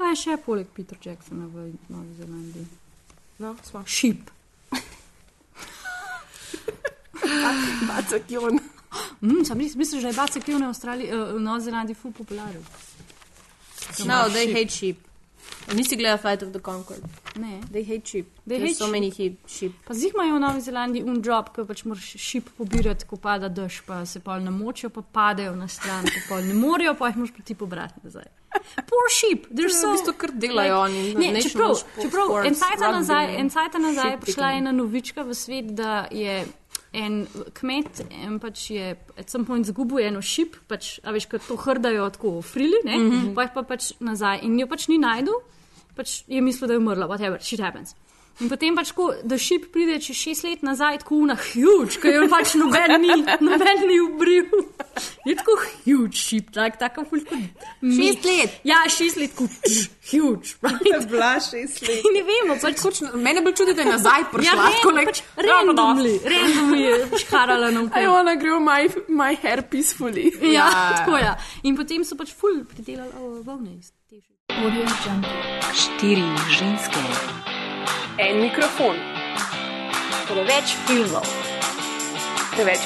Kaj je še poleg Peter Jacksona v Novi Zelandiji? No, smo. Šip. Bacakjon. Mm, sem res mislil, da je Bacek v, Avstraliji, uh, v Novi Zelandiji ful popularen. No, they hate sheep. Nisi gledal Fight of the Concord. Ne. They hate sheep. They There's hate so sheep. many he- sheep. Pa zdaj imajo v Novi Zelandiji un job, ko pač moraš šip pobirati, ko pada dež, pa se pol namočijo, pa padejo na stran, pa pol ne morejo, pa jih moraš pa ti pobrati nazaj. Poor sheep, they're Ja, so. v bistvu kar delajo oni na Ne, čeprav, čeprav en cajt rugby nazaj, in en cajt nazaj je prišla picking. ena novička v svet, da je en kmet en pač je at some point izgubil eno šip, pač, a veš, kot to hrdajo tako v frili, ne, mm. -hmm. pa jih pa pač nazaj in jo pač ni najdu, pač je mislil, da je umrla, whatever, shit happens. In potem pač, ko da šip pride čez šest let nazaj, tako una huge, ker jo pač noben ni, noben ni ubril. Je tako huge šip, tak, tako ful kot. Šest let? Ja, šest let, kot huge, right? Bila šest let. Ne vemo, pač Pač, mene bolj čudi, da je nazaj prišla. Ja, tako, ne, like, pač randomly, randomly je škarala na I vse. wanna grow my, my hair peacefully. Ja, Ja. tako je. In potem so pač ful pridelali volne iz te še. Štiri ženske, En mikrofon. preveč filmov, Preveč.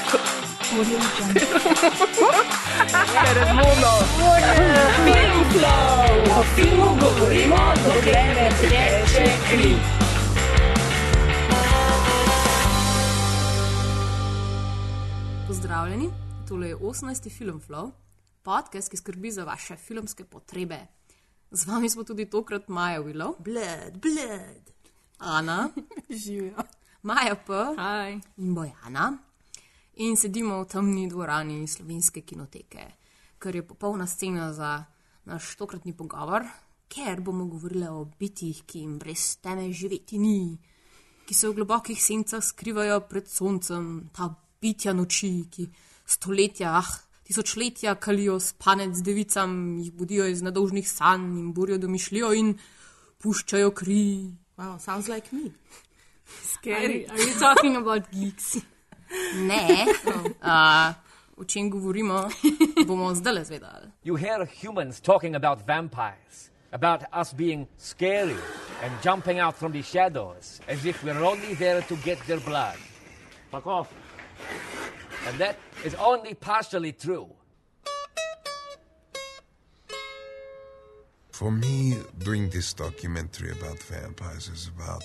Pozdravljeni, tole je 18. film Flow, podcast, ki skrbi za vaše filmske potrebe. Z vami smo tudi tokrat Maja Willow, Blood, Blood, Ana, Živijo. Maja P. Hi. in Bojana. In sedimo v temni dvorani slovenske kinoteke, kar je popolna scena za naš tokratni pogovor, ker bomo govorili o bitjih, ki jim brez teme živeti ni, ki se v globokih sencah skrivajo pred soncem, ta bitja noči, ki stoletja, ah, tisočletja kalijo spanec devicam, jih budijo iz nedolžnih sanj in burijo domišljijo in puščajo kri. Wow, sounds like me. Are, Scary. are you talking about geeks? Ne, uh, o čem govorimo, bomo zdaj zvedali. You hear humans talking about vampires, about us being scary and jumping out from the shadows as if we're only there to get their blood. Fuck off. And that is only partially true. For me, doing this documentary about vampires is about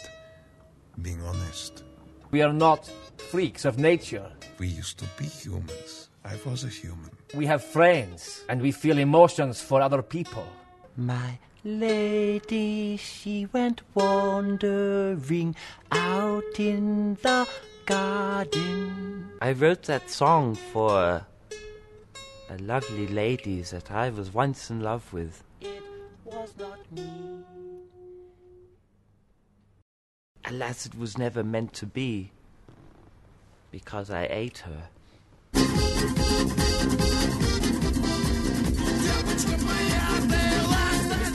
being honest. We are not freaks of nature. We used to be humans. I was a human. We have friends and we feel emotions for other people. My lady, she went wandering out in the garden. I wrote that song for a lovely lady that I was once in love with. Was not me. Alas, it was never meant to be, because I ate her.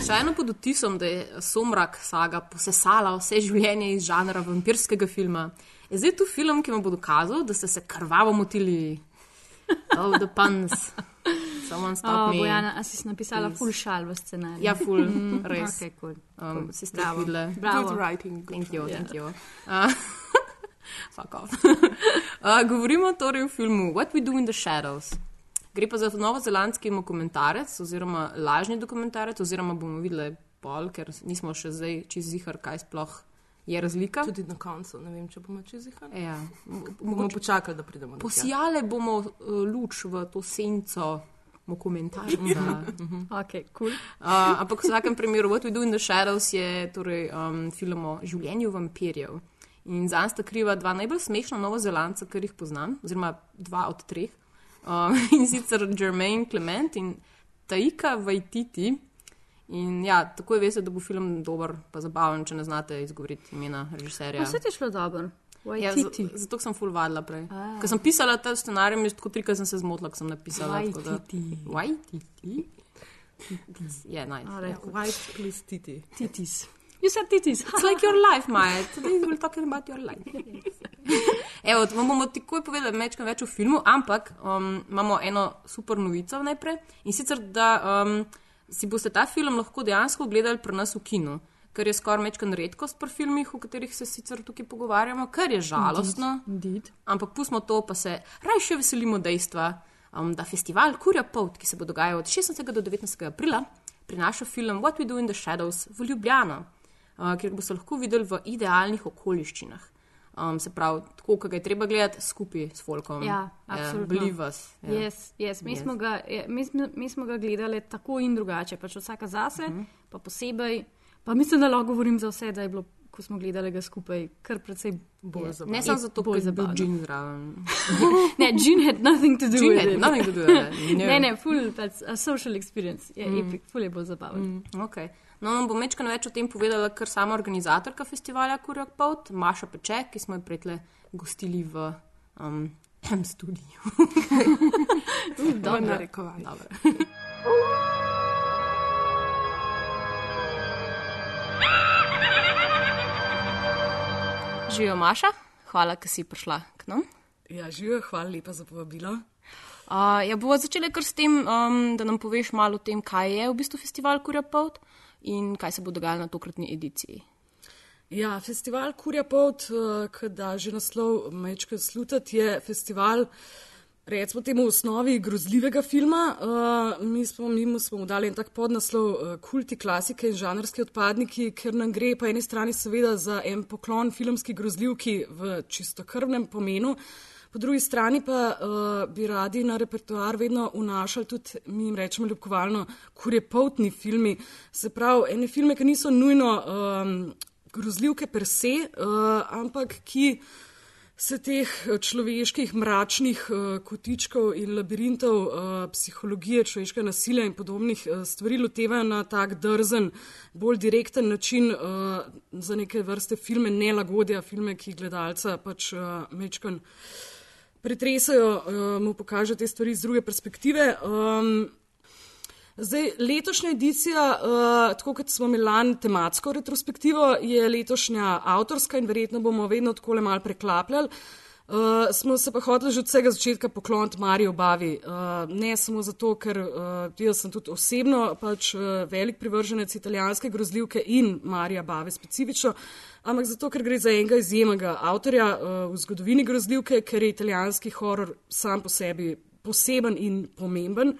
Šajno pod vtisom, da je Somrak saga posesala vse življenje iz žanra vampirskega filma, je zdaj tu film, ki vam bo dokazal, da ste se krvavo motili. Oh, the puns. Someone stop Oh, me. Bojana, a si napisala Please. full šal v scenariju? Ja, ful, res. Okay, cool. Um, si Bravo. videli. Bravo. Good writing. Good Thank you, Ja. thank you. Uh, fuck off. uh, govorimo torej o filmu What We Do in the Shadows. Gre pa za novozelandski dokumentarec, oziroma lažni dokumentarec, oziroma bomo videli pol, ker nismo še zdaj čez zihar, kaj sploh je razlika. Tudi na koncu, ne vem, če bomo čez jih ali. Ja, Bomo počakali, da pridemo do tja. posijale bomo uh, luč v to senco dokumentarca. Okay, cool. Uh, ampak v vsakem primeru, What We Do in the Shadows je torej, um, film o življenju vampirjev. In za nas sta kriva dva najbolj smešna novozelanca, kar jih poznam, oziroma dva od treh. Uh, in sicer Jermaine Clement in Taika Waititi. In ja, tako je veste, da bo film dober, pa zabaven, če ne znate izgovoriti imena režiserja. Vse ti je šlo dobro. Ja, z- zato sem full vadila prej. Ker sem pisala ta scenarij, mi je tako trikrat sem se zmotila, ko sem napisala. Waititi. Je naj. White plus titi. Titis. You said titis. It's like your life, Maja. Today we'll talking about your life. Evo, vam bomo takoj povedali nekaj več o filmu, ampak um, imamo eno super novico najprej in sicer, da um, si boste ta film lahko dejansko gledali pri nas v kinu. Ker je skoraj mečkan redkost pri filmih, o katerih se sicer tukaj pogovarjamo, kar je žalostno. Indeed. Ampak pustimo to, pa se raje veselimo dejstva, um, da festival Kurja Pout, ki se bo dogajal od 16. do 19. aprila, prinaša film What We Do in the Shadows v Ljubljano, uh, kjer boste lahko videli v idealnih okoliščinah. Um, se pravi, tako, kot ga je treba gledati skupaj s Folkom. Ja, absolutno. Bili vas. Ja. Yes, yes. Mi, smo ga, mi, smo, mi smo ga gledali tako in drugače, pač vsaka zase, uh -huh. pa posebej. Pa mislim, da lahko govorim za vse, da je bilo, ko smo gledali ga skupaj, kar precej bolj zabavno. Ne samo zato, ker je bil. Džin zraven. Ne, Jean had nothing to do Džin with it. nothing to do with it. Ne, ne, full, that's a social experience. Je mm. epic, full je bolj zabaven. Mm. Okay. No, vam bom večkrat več o tem povedala, ker sama organizatorka festivala Kurjak Pout, Maša Peček, ki smo jo pretle gostili v um, studiu. Dobro, narekovaj. Živijo Maša, hvala, da si prišla k nam. Ja, živijo, hvala lepa za povabilo. Uh, ja, bomo začeli kar s tem, um, da nam poveš malo o tem, kaj je v bistvu festival Kurja Pout in kaj se bo dogajalo na tokratni ediciji. Ja, festival Kurja Pout, ki da že naslov mečka slutati, je festival, recimo temu osnovi grozljivega filma. Uh, mi smo mimo smo mu dali en tak podnaslov uh, kulti klasike in žanrski odpadniki, ker nam gre po eni strani seveda za en poklon filmski grozljivki v čistokrvnem pomenu. Po drugi strani pa uh, bi radi na repertoar vedno vnašali tudi, mi jim rečemo ljubkovalno, kurjepotni filmi. Se pravi, ene filme, ki niso nujno um, grozljivke per se, uh, ampak ki se teh človeških mračnih uh, kotičkov in labirintov uh, psihologije, človeškega nasilja in podobnih stvari lotevajo na tak drzen, bolj direkten način za neke vrste filme nelagodja, filme, ki gledalca pač mečkan pretresajo, mu pokaže te stvari z druge perspektive. Zdaj, letošnja edicija, uh, tako kot smo imeli lani tematsko retrospektivo, je letošnja avtorska in verjetno bomo vedno tako le mal preklapljali. Uh, smo se pa hoteli že od vsega začetka pokloniti Marijo Bavi. Uh, ne samo zato, ker uh, jaz sem tudi osebno pač, uh, velik privrženec italijanske grozljivke in Marija Bave specifično, ampak zato, ker gre za enega izjemnega avtorja uh, v zgodovini grozljivke, ker je italijanski horor sam po sebi poseben in pomemben.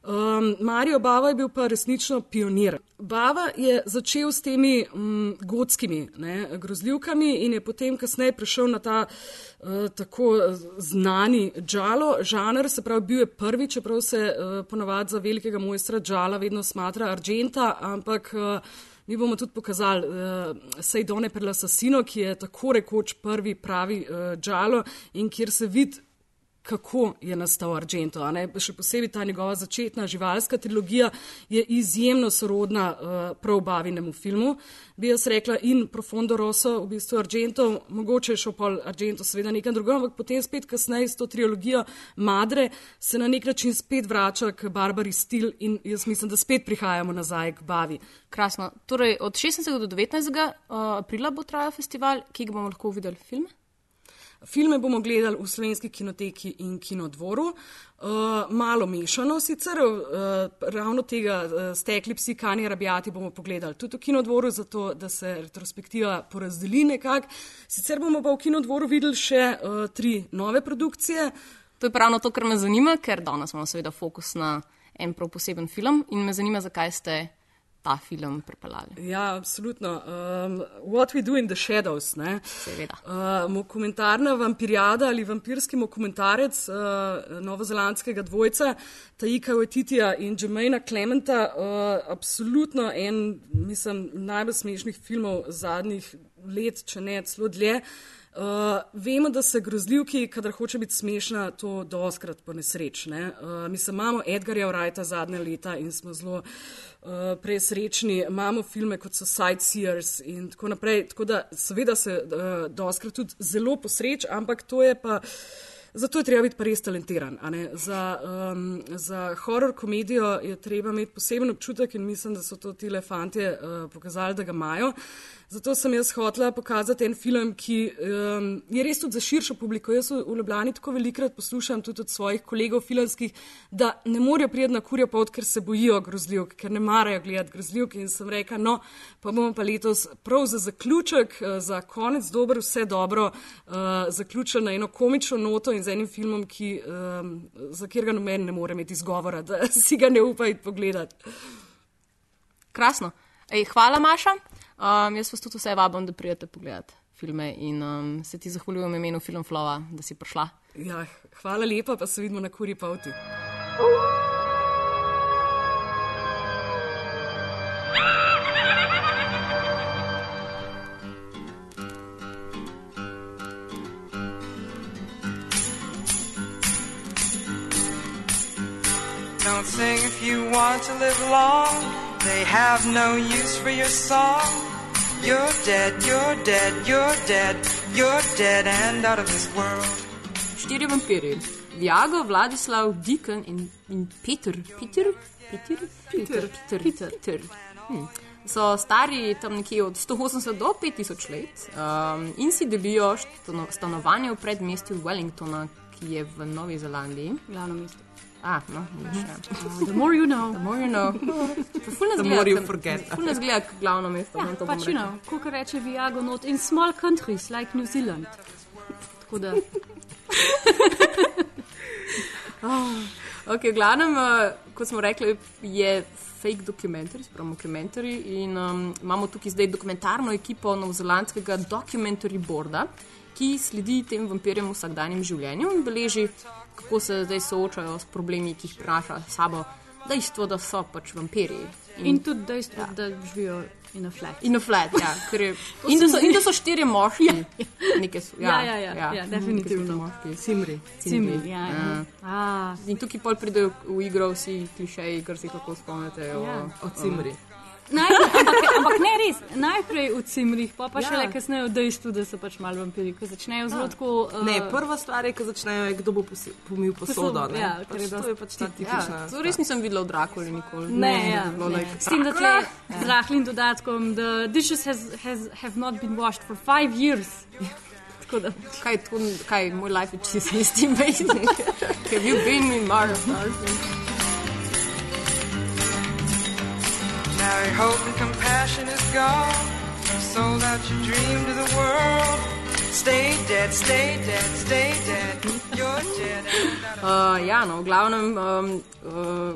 Um, Marijo Bava je bil pa resnično pionir. Bava je začel s temi um, gotskimi ne, grozljivkami in je potem kasneje prišel na ta uh, tako znani džalo žanr, se pravi, bil je prvi, čeprav se uh, ponavadi za velikega mojstra džala vedno smatra argenta, ampak uh, mi bomo tudi pokazali uh, Sejdone per l'Assassino, ki je tako rekoč prvi pravi uh, džalo in kjer se vidi kako je nastal Argento. Še posebej ta njegova začetna živalska trilogija je izjemno sorodna uh, prav bavinemu filmu. Bi jaz rekla in Profondo Rosso, v bistvu Argento, mogoče je šel pol Argento, seveda nekam drugam, ampak potem spet kasneje s to trilogijo Madre se na nek način spet vrača k Barbari Stil in jaz mislim, da spet prihajamo nazaj k Bavi. Krasno. Torej, od 16. do 19. Uh, aprila bo trajal festival, ki ga bomo lahko videli filme. Filme bomo gledali v slovenski kinoteki in kinodvoru, uh, malo mešano sicer, uh, ravno tega uh, stekli psi, kani rabijati bomo pogledali tudi v kinodvoru, zato da se retrospektiva porazdeli nekako. Sicer bomo pa v kinodvoru videli še uh, tri nove produkcije. To je pravno to, kar me zanima, ker danes imamo seveda fokus na en prav poseben film in me zanima, zakaj ste ta film pripeljali. Ja, absolutno. Um, What we do in the shadows. Ne? Seveda. Uh, dokumentarna vampirijada ali vampirski dokumentarec uh, novozelandskega dvojca Taika Waititija in Jermaina Clementa. Uh, absolutno en, mislim, najbolj smešnih filmov zadnjih let, če ne celo dlje. Uh, vemo, da se grozljivki, kadar hoče biti smešna, to doskrat po nesrečne. Uh, mi se imamo Edgarja Wrighta zadnje leta in smo zelo uh, presrečni. Imamo filme kot so Sightseers in tako naprej. Tako da seveda se uh, doskrat tudi zelo posreč, ampak to je pa Zato je treba biti pa res talentiran. ne. Za, um, za horror komedijo je treba imeti poseben občutek in mislim, da so to ti fantje uh, pokazali, da ga imajo. Zato sem jaz hotela pokazati en film, ki um, je res tudi za širšo publiko. Jaz v Ljubljani tako velikrat poslušam tudi od svojih kolegov filmskih, da ne morejo priti na kurjo pot, ker se bojijo grozljivk, ker ne marajo gledati grozljivk. In sem rekla, no, pa bomo pa letos prav za zaključek, eh, za konec dober, vse dobro, uh, zaključili na eno komično noto in z enim filmom, ki, um, za katerega noben ne more imeti izgovora, da si ga ne upa iti pogledati. Krasno. Ej, hvala, Maša. Um, jaz vas tudi vse vabim, da prijete pogledati filme in um, se ti zahvaljujem v imenu Filmflova, da si prišla. Ja, hvala lepa, pa se vidimo na poti. Don't sing if you want to live long. They have no use for your song. You're dead, you're dead, you're dead, you're dead and out of this world. Štirje vampirji. Viago, Vladislav, Diken in, in Peter. Peter? Peter? Peter. Peter. Peter. Peter. Hm. So stari tam nekje od 180 do 5000 let um, in si delijo stano, stanovanje v predmestju Wellingtona, ki je v Novi Zelandiji. Glavno mesto. Ah, no, ja. The more you know. The more you know. The zgleda more you kot- forget. Ful ne zgleda kot glavno mesto. Ja, no, pač, you know, kot reče Viago, not in small countries like New Zealand. Tako da, Ok, v glavnem, uh, kot smo rekli, je fake dokumentarij, spravo dokumentarij. In um, imamo tukaj zdaj dokumentarno ekipo novozelandskega dokumentarij borda, ki sledi tem vampirjem v vsakdanjem življenju in beleži, kako se zdaj soočajo s problemi, ki jih prinaša sabo dejstvo, da so pač vampirji. in tudi dejstvo, ja. da živijo in a flat. In a flat, ja. Je, in, da so, in da so štirje moški. Nekaj so, Ja, ja, ja, ja, definitivno. Moški. Simri. Cimri, ja, ja. A, In tukaj pol pridejo v igro vsi klišeji, kar si lahko spomnite. O, Ja. Od Simri. Najprej, ampak, ampak ne res, najprej v cimrih, pa, pa Ja. šele kasneje v dejstvu, da so pač malo vampiri, ko začnejo zelo tako. Uh, Ne, prva stvar je, ko začnejo, je, kdo bo posi- pomil posodo. ne. ja, pač je to je pač ta tipična. Ja, to res nisem videla v Drakuli nikoli. Ne, ja, da bi bilo ne. like, S tem, da tle z rahlim dodatkom, the dishes has, has, have not been washed for five years. Tako da, kaj, to, kaj, moj life je čisto isti, amazing. Have you been in Mars? Now your hope and compassion is gone. Sold out your dream to the world. Stay dead, stay dead, stay dead. You're dead Uh, ja, no, glavnem, um, uh,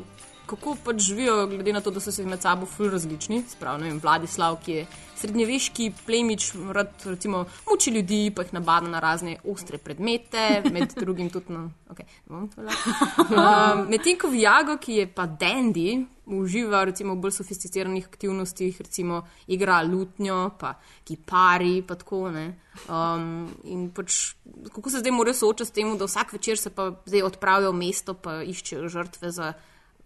kako pač živijo, glede na to, da so se med sabo ful različni. Sprav, ne vem, Vladislav, ki je srednjeveški plemič, rad recimo muči ljudi, pa jih nabada na razne ostre predmete, med drugim tudi na. Okay, um, Medtem ko Viago, ki je pa Dandy, uživa recimo v bolj sofisticiranih aktivnostih, recimo igra lutnjo, pa kipari, pa tako ne. Um, in pač, kako se zdaj morajo soočati s tem, da vsak večer se pa zdaj odpravijo v mesto, pa iščejo žrtve za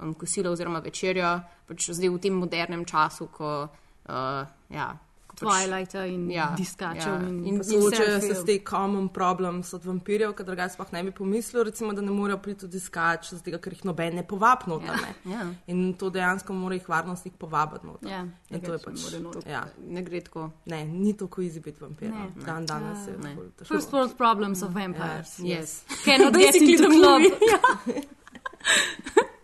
um, kosilo oziroma večerjo, pač zdaj v tem modernem času, ko uh, ja. Pač, Twilighta in Ja, ja, diskačev. ja. Ja, in, In Soočajo se s tem common problems od vampirjev, ker drugače sploh ne bi pomislil, recimo, da ne morejo priti tudi iskač, zato ker jih noben ne povabi noter. Ja, ja. In to dejansko mora jih varnostnik povabiti noter. Ja, In to je pač. noter. Ja. Ne gre tako. Ne, ni tako easy biti vampir. No. Dan danes je Ne. težko. First world problems of vampires. Yes. Cannot get into the club.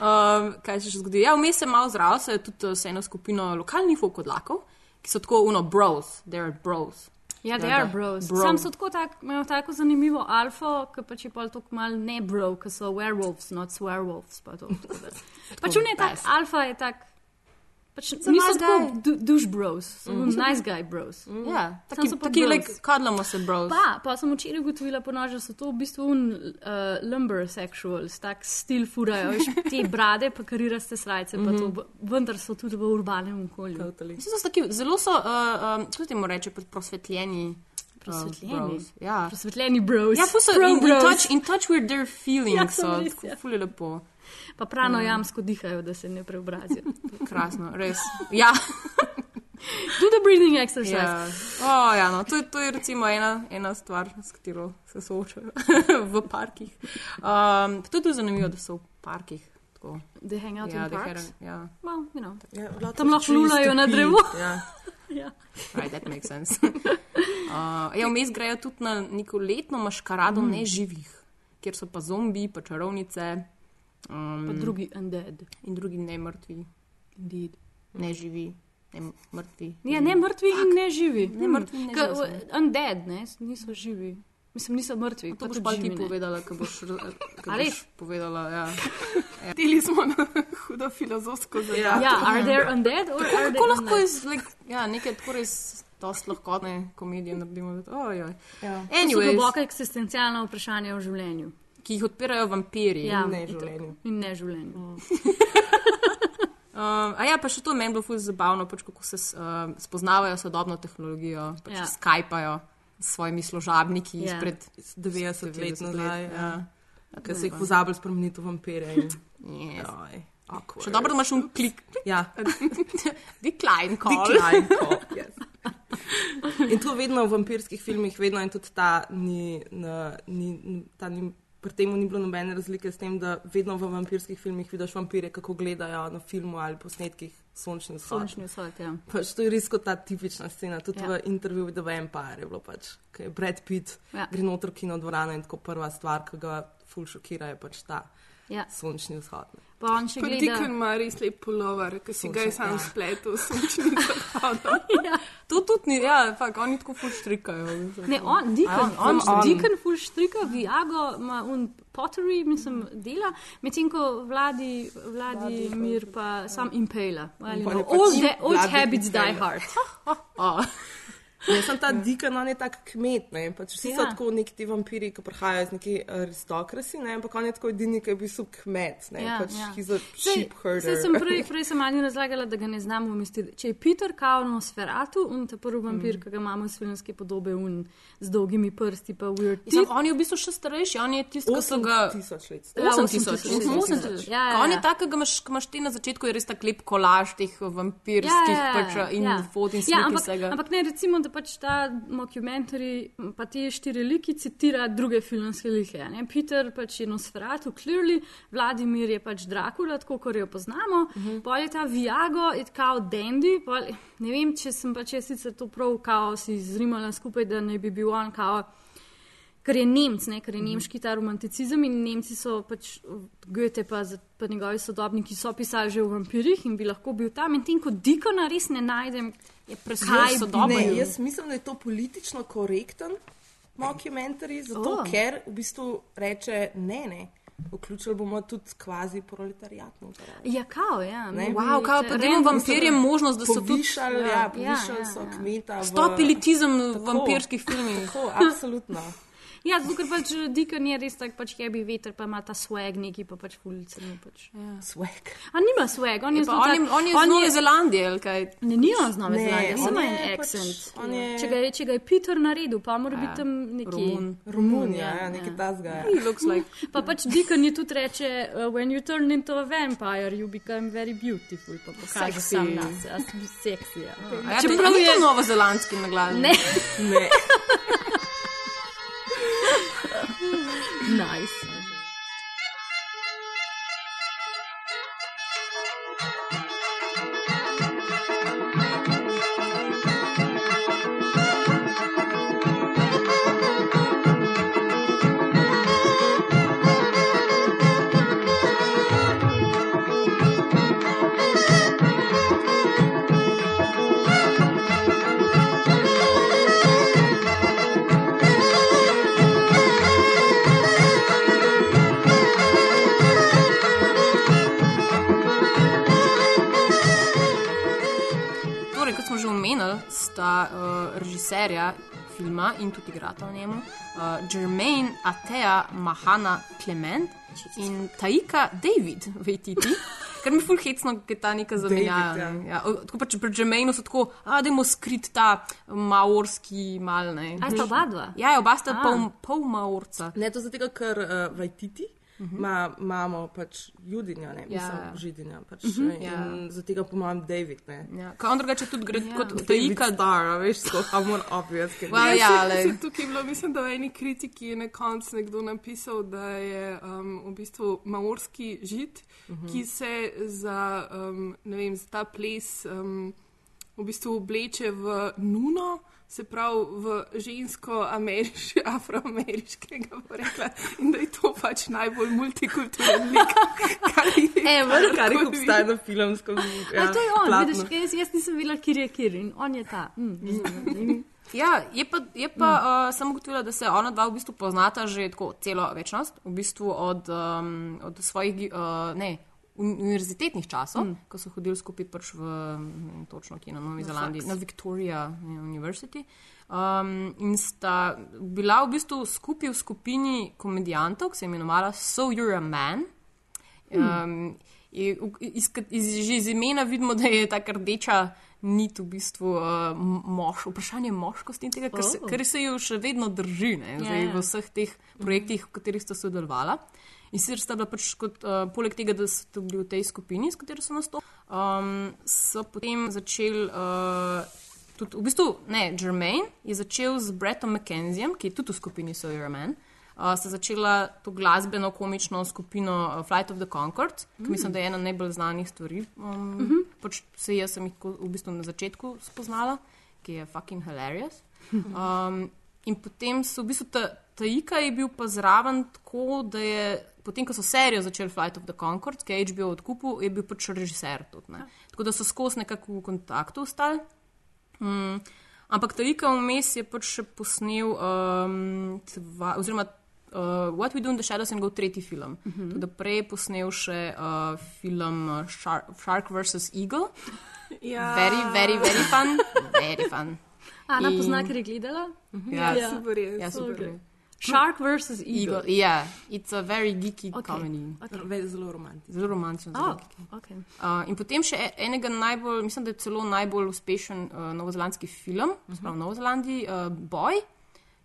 Um, kaj se še zgodi? Ja, vmes je malo zraven, se je tudi uh, s eno skupino lokalnih fokodlakov, ki so tako uno bros, they're bros. Ja, they are bros. Bro. Sam so tako tak, imajo tako zanimivo alfo, ki pač je pa tako mal ne bro, ki so werewolves, not swearwolves. Pa to, tako da. pač on je tak, alfa je tak, pač a niso nice tako du- douche bros, so mm. nice guy bros. Mm. Ja, taki, so pa taki bros. like, kadlamo se bros. Pa, pa sem včeraj ugotovila, ponož, da so to v bistvu un, uh, lumber sexuals, tak stil furajo, veš, te brade, pa kariraste srajce, pa to, v- vendar so tudi v urbanem okolju. Totally. So taki, zelo so, uh, um, kako se temu reče, pod prosvetljeni. uh, Prosvetljeni. bros. Ja. Prosvetljeni bros. Ja, ful so in, in, touch, in touch with their feelings, Ja, so sem res, tako ja. ful je lepo. Pa prano jamsko dihajo, da se ne preobrazijo. Krasno, res. Ja. Do the breathing exercise. Ja. O, ja, no, to, je, to je recimo ena, ena stvar, s katero se soočajo v parkih. Um, to je tudi zanimivo, da so v parkih. Tako. They hang out Ja, in parks. hang- ja. Well, you know. Ja, lots Tam lahko lulajo na drevo. Ja. Ja. Right, that makes sense. Uh, ja, vmes grejo tudi na neko letno maškarado mm. neživih, kjer so pa zombi, pa čarovnice um, Pa drugi undead. in drugi ne mrtvi, Indeed. neživi, ne mrtvi. Ja, ne mrtvi in ne živi. Ne mrtvi ne Ka- živi Undead, ne, niso živi. Mislim, niso mrtvi. To boš pa ti živi ne. povedala, ko boš, ko A res? boš povedala. Ja. Tili smo na hudo filozofsko zadevo. Ja, are there undead or are Kako they lahko undead? iz like, ja, neke tako res dosti lahkotne komedije naredimo? da- Ojoj. Ja. To so Anyways, globoka eksistencialna vprašanja o življenju. Ki jih odpirajo vampiri. Ja, Ne itak. življenju. In ne življenju. Uh, a ja, pa še to meni bilo fuz zabavno, pač kako se uh, spoznavajo sodobno tehnologijo, pač Ja. skypajo s svojimi služabniki Ja. izpred 90 let 90 nazaj. let, Ja. ja. Ker se jih pozabili spremeniti v vampire. In... Yes. Awkward. Še dobro, da imaš un klik, Ja, decline call. decline call. Yes. In to vedno v vampirskih filmih, vedno in tudi ta ni, na, ni, ta ni pri tem ni bilo nobene razlike s tem, da vedno v vampirskih filmih vidiš vampire, kako gledajo na filmu ali posnetkih Sončni vzhod. Sončni vzhod, ja. Pač to je res kot ta tipična scena. Tudi Ja. v intervjuju The Vampire je bilo pač, ko je Brad Pitt ja. gre noter v kino dvorano in tako prva stvar, ki ga ful šokira, je pač ta Ja. sončni vzhod. ne. Pa on še gleda. Dickon ima res lep polover, ki si ga je sam spletel s sončnim zahodom. To tudi ni, ja, fakt, oni tako ful štrikajo. Ne, on, Deacon, On- on, on- Deacon ful štrika, Viago ima un pottery, mislim, dela, medtem ko vladi, vladi mir pa sam impela. Well, pač old, old Vladi habits die Impela. hard. Oh. Ne, sem ta Deacon, on je tak kmet, ne, pač vsi ja. so Ja. tako neki ti vampiri, ki prihajajo iz neke aristokrasi, ne, ampak on je tako edini, ki je v bistvu kmet, ne, Ja, pač ja. he's a Sej- sheep herder. sej sem prej, prej sem manj razlagala, da ga ne znamo umestiti. Če je Peter kao na Sferatu, un ta prvi vampir, mm. ki ga imamo iz filmske podobe, un z dolgimi prsti, pa weird Sam, on je v bistvu še starejši, on je tisti, ki so ga. 8000 let. Ja, 8000, 8000, 8000, ja, ja, On je ja. tak, ki ga imaš, imaš ti na začetku, je res tak lep kolaž teh vampirskih pač, in ja. fot in slik ja, ampak, vsega. ampak ne, recimo, da pač ta mockumentary, pa te štiri liki citira druge filmske like. Ne? Peter pač je Nosferatu, clearly, Vladimir je pač Dracula, tako kot jo poznamo, uh -huh. pol je ta Viago, je kao Dandy, pol, ne vem, če sem pač jaz sicer to prav kao si zrimala skupaj, da ne bi bil on kao. Ker je Nemc, ne, ker je nemški ta romanticizem in Nemci so pač Goethe, pa, pa njegovi sodobniki so pisali že o vampirjih in bi lahko bil tam. In tem, ko Dikona res ne najdem, je presvoj sodoben. Ne, jaz mislim, da je to politično korekten mockumentary, zato Oh. ker v bistvu reče ne, ne. Vključili bomo tudi kvazi proletariat. noter. Ja, kao, ja. Ne, maybe Wow, če- pa dajmo vampirjem možnost, da so tudi Povišali, ja, ja, povišali ja, so ja. kmeta. v- stop elitizem v vampirskih filmih. Tako, absolutno. Ja, zato ker pač Dikon je res tak pač jebi veter, pa ima ta swag neki, pa pač fulice. Pač. Ja. Swag. A nima swag, on je Pa zelo on, tak- je, on je iz Nove Zelandije, ali kaj? Ne, ni on z Nove Zelandije, on samo je en pač- accent. on je- Če ga je, če ga je Peter naredil, pa mora biti tam nekje. Romun. Romunija, ja, nekaj tasga. Ja. He looks like. Pa pač Dikon je tudi reče, uh, when you turn into a vampire, you become very beautiful. Pa pokaže sam nas, jaz sem seksi. Ja. A Ja, Čeprav je je- to novozelandski naglas. Ne, Ne. nice. Sta uh, režiserja filma in tudi igrata v njemu, uh, Jermaine Atea Mahana Clement in Taika David Vejtiti. Ker mi je ful hecno, ker je ta neka zamenjava. Ja, tako pač pri Jermaineu so tako, a da imamo skrit ta maorski mal. Ne. A sta oba dva? Ja, ja, oba sta pol, pol maorca. Ne, to zato, ker uh, Vajtiti ima mamo pač judinja, ne, mislim, Ja. židinja. Pač, Mhm. mm -hmm. Ja. In za tega po mojem David, ne. Ja. Kaj on drugače tudi gre Ja. kot Taika. Star, veš, so hamor obvious. Well, Ja, ja, se, se tukaj je bilo, mislim, da v eni kritiki je na koncu nekdo napisal, da je um, v bistvu maorski žid, uh -huh. ki se za, um, ne vem, za ta ples um, v bistvu obleče v nuno. Se pravi, v žensko ameriš, afroameriškega porekla, in da je to pač najbolj multikulturen lik, kar je. Evo, Kar karkoli. obstaja na filmskem. Ja, Ja, to je on, platnu. vidiš, jaz, jaz nisem videla, kjer je kjer in on je ta. Mm. Ja, je pa, je pa mm. uh, samo ugotovila, da se ona dva v bistvu poznata že tako celo večnost, v bistvu od, um, od svojih uh, ne, univerzitetnih časov, mm. ko so hodili skupaj pač v točno kje na Novi Na Zelandiji, faks. na Victoria University. Um, in sta bila v bistvu skupaj v skupini komedijantov, ki se je imenovala So You're a Man. Um, je, iz, iz, že iz imena vidimo, da je ta rdeča nit v bistvu uh, mož, vprašanje moškosti in tega, kar se, Oh. kar se jo še vedno drži ne, zdaj, Ja, ja. v vseh teh projektih, v katerih sta sodelovala. In sicer sta bila pač kot, uh, poleg tega, da so bili v tej skupini, s katero so nastopili, um, so potem začeli. Uh, Tudi, v bistvu, ne, Jermaine je začel z Brettom McKenziem, ki je tudi v skupini Your Man. Uh, sta začela to glasbeno komično skupino uh, Flight of the Concord, ki mislim, da je ena najbolj znanih stvari. Um, Mhm. pač se jaz sem jih v bistvu na začetku spoznala, ki je fucking hilarious. Um, in potem so v bistvu ta, ta Ika je bil pa zraven tako, da je potem, ko so serijo začeli Flight of the Concord, ki je HBO odkupil, je bil pač režiser tudi. Ne. Tako da so skozi nekako v kontaktu ostali. Mm, ampak ta Ika vmes je pač še posnel, um, dva, oziroma uh, What We Do in the Shadows je njegov tretji film. Uh -huh. Tudi prej je posnel še uh, film uh, Shark, Shark vs. Eagle. Ja. Very, very, very fun. Very fun. Ana In- pozna, ker je gledala? Ja, Ja, super je. Ja, super. Okay. je. Shark vs. Eagle. Eagle. Ja, it's a very geeky Okay. okay. comedy. Okay. Zelo romantično. Zelo romantično. Oh, Zelo okay. Uh, in potem še e- enega najbolj, mislim, da je celo najbolj uspešen uh, novozelandski film, uh -huh. pravi v Novi Zelandiji, uh, Boy.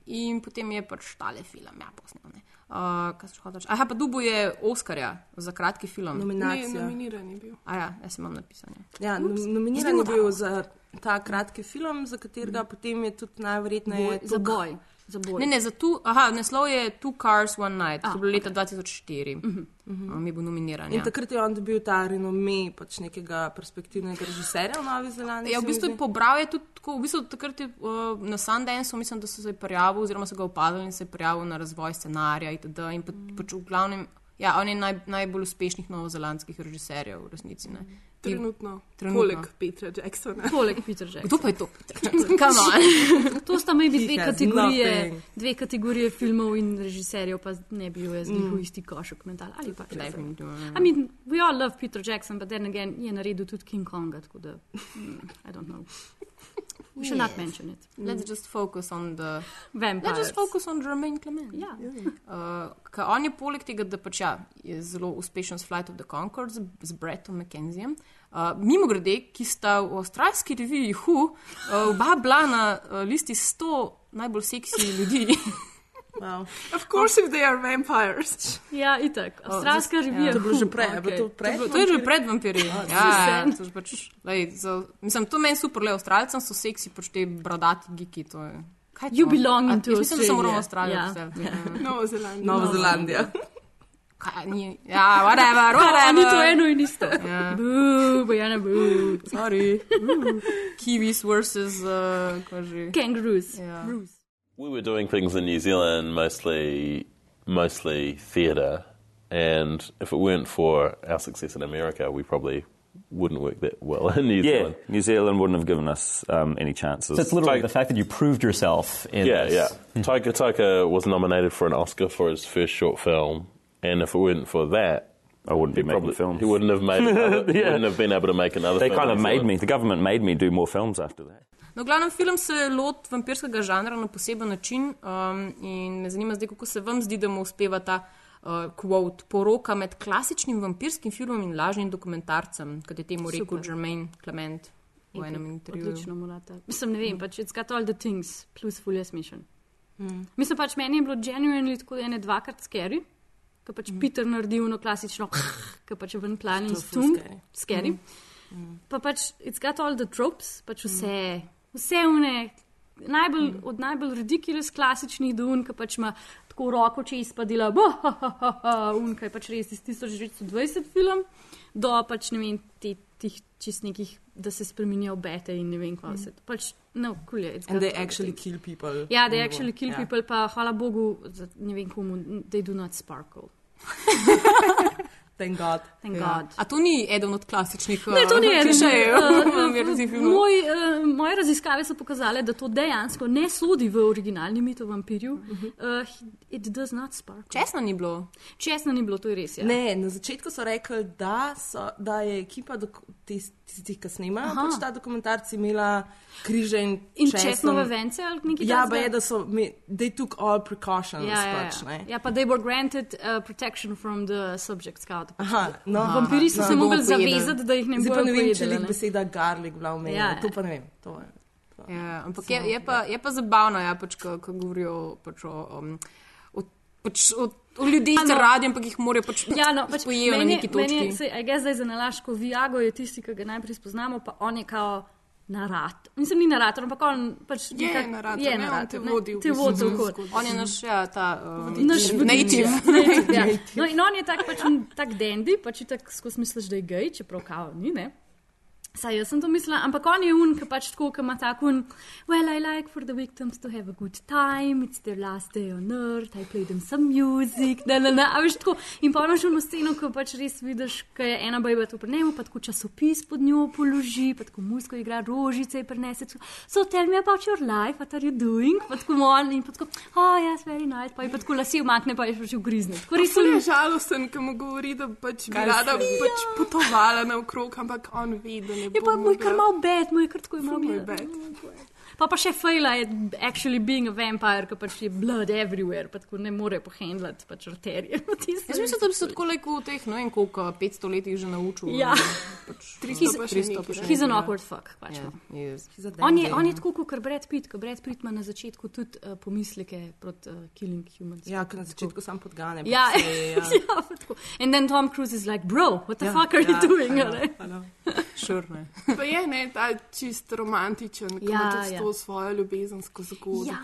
In potem je pač tale film, ja, posnel. ne. Uh, kaj se hoče reči? Aha, pa dubu je Oscarja za kratki film. Ne, Nominacija. nominiran je bil. A ja, jaz imam napisane. Ja, Ups. nominiran je bil za ta kratki film, za katerega potem je tudi najverjetneje. Boj, za boj. Za boj. Ne, ne, za tu, aha, naslov je Two Cars One Night, A, to je bilo leta 2004. Uh -huh. um, je bil nominiran. In Ja. takrat je on dobil ta renome pač nekega perspektivnega režiserja v Novi Zelandiji. Ja, v mi bistvu je pobral je tudi tako, v bistvu takrat je uh, na Sundanceu, mislim, da so se prijavili, oziroma so ga opazili in se je prijavil na razvoj scenarija itd. In pa, Mm. pač v glavnem, ja, on je naj, najbolj uspešnih novozelandskih režiserjev v resnici. Ne. Trenutno. Trenutno. Poleg Petra Jacksona. Poleg Peter Jackson. Kdo pa je to? Come on. To sta maybe dve kategorije, nothing. dve kategorije filmov in režiserjev, pa ne bi jo jaz Mm. njihov isti košek mental. Ali pa Definitivno. I mean, we all love Peter Jackson, but then again je naredil tudi King Konga, tako da, mm, I don't know. We should not Yes. mention it. Let's just focus on the. Vampires. Let's just focus on Jermaine Clement. Ja. Uh, ker on je poleg tega, da pač ja, je zelo uspešen s Flight of the Concord z, z Brettom McKenziem. Uh, mimo grede, ki sta v avstralski reviji Hu, uh, oba bila na uh, listi 100 najbolj seksi ljudi. Wow. Of course, if they are vampires. Ja, itak. Avstralska zdaj- revija. ja. To je bilo že prej, bilo to pred? To To je že pred vampirji. Ja, ja, sen. to je pač, lej, za, mislim, to meni super, le avstralcem so seksi, pač te bradati giki. To je, kaj je You to? belong A, into jaz Mislim, da se moramo Australia. Avstralijo Ja. poseliti. Novo Zelandijo. Nova Zelandija. Kaj, ni, ja, whatever, a ni to whatever. eno in isto. Ja. Boo, Bojana, boo. Sorry. Uh, Kiwis versus uh, kaj že. Kangaroos. Ja. Roos. We were doing things in New Zealand, mostly mostly theatre, and if it weren't for our success in America, we probably wouldn't work that well in New Yeah, Zealand. New Zealand wouldn't have given us um, any chances. So it's literally the fact that you proved yourself in yeah, this. yeah. Taika Taika was nominated for an Oscar for his first short film, and if it weren't for that, I wouldn't he be making probably films. he wouldn't have made another, he Yeah. wouldn't have been able to make another. They film kind of made me. The government made me do more films after that. No, glavnem film se loti vampirskega žanra na poseben način um, in me zanima zdaj, kako se vam zdi, da mu uspeva ta uh, quote, poroka med klasičnim vampirskim filmom in lažnim dokumentarcem, kot je temu rekel Super. Jermaine Clement v enem intervjuju. Odlično mulata. Mislim, ne vem, pač it's got all the things, plus fulje smešen. Mm. Mislim pač, meni je bilo genuinely tako ene dvakrat scary, ki pač Peter naredi ono klasično, ki pač ven plani To in stum, scary. scary. Pa pač, it's got all the tropes, pač vse, vse une, najbolj, od najbolj ridiculous klasičnih do un, ki pač ima tako roko čez pa dela, bo, ha, ha, ha, ha, un, kaj pač res iz 1920 film, do pač ne vem, te, tih čist nekih, da se spremenijo bete in ne vem, kaj vse. Pač, no, cool je. And they all the actually things. kill people. Ja, they in the actually kill Ja. people, pa hvala Bogu, ne vem komu, they do not sparkle. Thank God. Thank Ja. God. A to ni eden od klasičnih Ne, to ni eden. klišejev Eh, vampirskih filmov? Moj, eh, moje raziskave so pokazale, da to dejansko ne sodi v originalni mit o vampirju. Uh, it does not sparkle. Česna ni bilo. Česna ni bilo, to je res. Ja. Ne, na začetku so rekli, da, so, da je ekipa dok- tis- tistih, ki snemajo Aha. pač ta dokumentarci, imela križe in, In česnove vence ali nekaj Ja, takega? pa je, da so, me- they took all precautions. Ja, ja, pač, ja. ne. ja, pa they were granted uh, protection from the subject scout. Aha, no, Vampiri so no. se bomo mogli zavezati, da jih ne Zdaj bodo pa ne vem, če pojedli, je beseda garlic bila omenjena. Ja, Ja, ja. to pa ne vem. To je. Ja, ampak je, je, pa, je pa zabavno, ja, pač, ko, ko govorijo pač o, um, o, pač o, ki Ano. radi, ampak jih morajo pač, Ja, no, pač pojejo na meni je- neki meni je- točki. saj, I guess zdaj za nalaško Viago je tisti, ki ga najprej spoznamo, pa on je kao narator. Mislim, ni narator, ampak on pač Je nekak- narator, je ne, on narator, te vodi v te vodi okoli. On je naš, ja, ta um, Naš vodič, native. ja. Native, ja. No, in on je tak, pač, tak dandy, pač tako skozi misliš, da je gej, čeprav kao ni, ne. Saj jaz sem to mislila, ampak on je un, ki pač tako, ki ima tako un, well, I like for the victims to have a good time, it's their last day on earth, I play them some music, ne, ne, ne, a veš tako. In pa imaš ono sceno, ko pač res vidiš, ko je ena bajba to prenemo, pa tako časopis pod njo položi, pa tako muziko igra rožice in prenese. tako, So tell me about your life, what are you doing? Pa tako on in pa tako, oh, yes, very nice, pa je pa tako lasi umakne, pa je še ugrizne. Tako res je žalosten, ko mu govori, da pač bi rada pač potovala naokrog, ampak on ve, da ne Je bo pa moj kar mogla. mal bed, moj kar tako je mal moj bed. bed. Pa pa še fejla je actually being a vampire, ker pač je blood everywhere, pa tako ne more pohendlati pač arterije. Jaz mislim, da bi se tako lepo v teh, ne vem koliko, 500 letih že naučil. Ja. Pač, 300 pa še 300 nekaj, še ne. He's an ja. awkward fuck. Pač. Ja, Yeah. yes. On je, on je tako kot Brad Pitt, ko Brad Pitt ima na začetku tudi uh, pomisleke proti uh, killing humans. Ja, ker na začetku sam podgane. Ja, pa se, ja. ja, pa tako. And then Tom Cruise is like, bro, what the Ja, fuck are you ja, doing? I a know, ne? I know. Sure, ne. Pa je ne, ta čist romantičen, ki Ja, ima ja. To svojo ljubezensko zgodbo. Ja,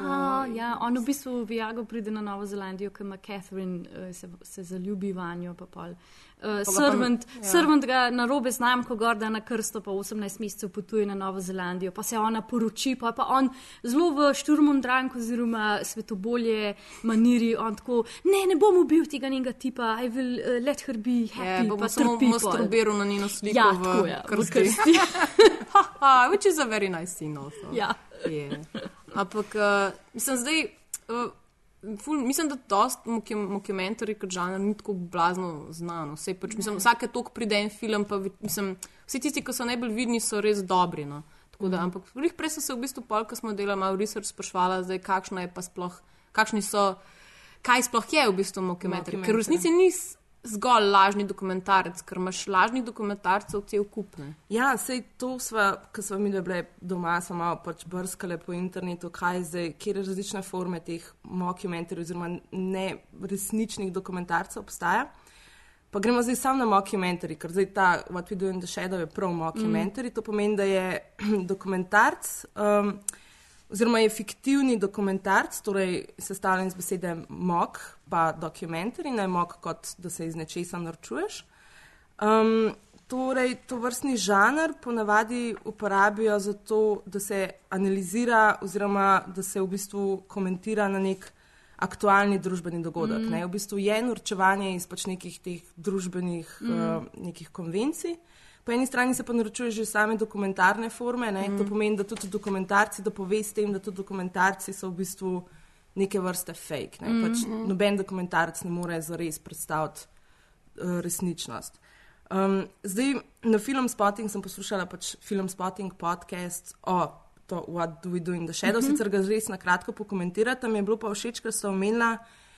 ja, on v bistvu v Viago pride na Novo Zelandijo, ko ima Catherine, uh, se, se zaljubi vanjo, pa pol. Uh, Pa ga pa- servant, ja. servant ga na robe znamko gorda na krsto, pa 18 mesecev potuje na Novo Zelandijo, pa se ona poroči, pa, pa on zelo v šturmon drank oziroma svetobolje maniri, on tako, ne, ne bom ubil tega njenega tipa, I will uh, let her be Ja, happy, bom pa trpi masturbiral na njeno sliko Ja, v tako, ja, v krsti. krsti. Haha, which is a very nice thing also. Ja. Je. Ampak, uh, mislim, zdaj, uh, ful, mislim, da dost dokumentarji kot žanr ni tako blazno znano. Vse, pač, mislim, vsake tok pride en film, pa mislim, vsi tisti, ki so najbolj vidni, so res dobri. No. Tako Da, ampak glih prej sem se v bistvu pol, ko smo delali malo research, sprašvala, zdaj, kakšno je pa sploh, kakšni so, kaj sploh je v bistvu dokumentarij. Ker v resnici ni s- zgolj lažni dokumentarec, ker imaš lažnih dokumentarcev cel kup. Ne. Ja, sej to sva, ko smo mi bile doma, smo malo pač brskale po internetu, kaj zdaj, kje različne forme teh mockumentarjev oziroma neresničnih dokumentarcev obstaja. Pa gremo zdaj samo na mockumentary, ker zdaj ta What We Do in the Shadow je prav mockumentary. Mm. To pomeni, da je dokumentarc, um, oziroma je fiktivni dokumentarc, torej sestavljen iz besede mock, pa dokumentary, ne mock kot da se iz nečesa norčuješ. Um, torej, to vrstni žanr ponavadi uporabijo za to, da se analizira oziroma da se v bistvu komentira na nek aktualni družbeni dogodek. Mm. Ne? V bistvu je norčevanje iz pač nekih teh družbenih mm. uh, nekih konvencij. Po eni strani se pa naročuje že same dokumentarne forme, mm. to pomeni, da tudi dokumentarci, da pove s tem, da tudi dokumentarci so v bistvu neke vrste fake. Ne? Mm. Pač noben dokumentarec ne more zares predstaviti uh, resničnost. Um, zdaj na film Spotting sem poslušala pač film Spotting podcast o to, What Do We Do in the Shadow, mm -hmm. sicer ga res na kratko pokomentirate, mi je bilo pa všeč, ker ste omenila,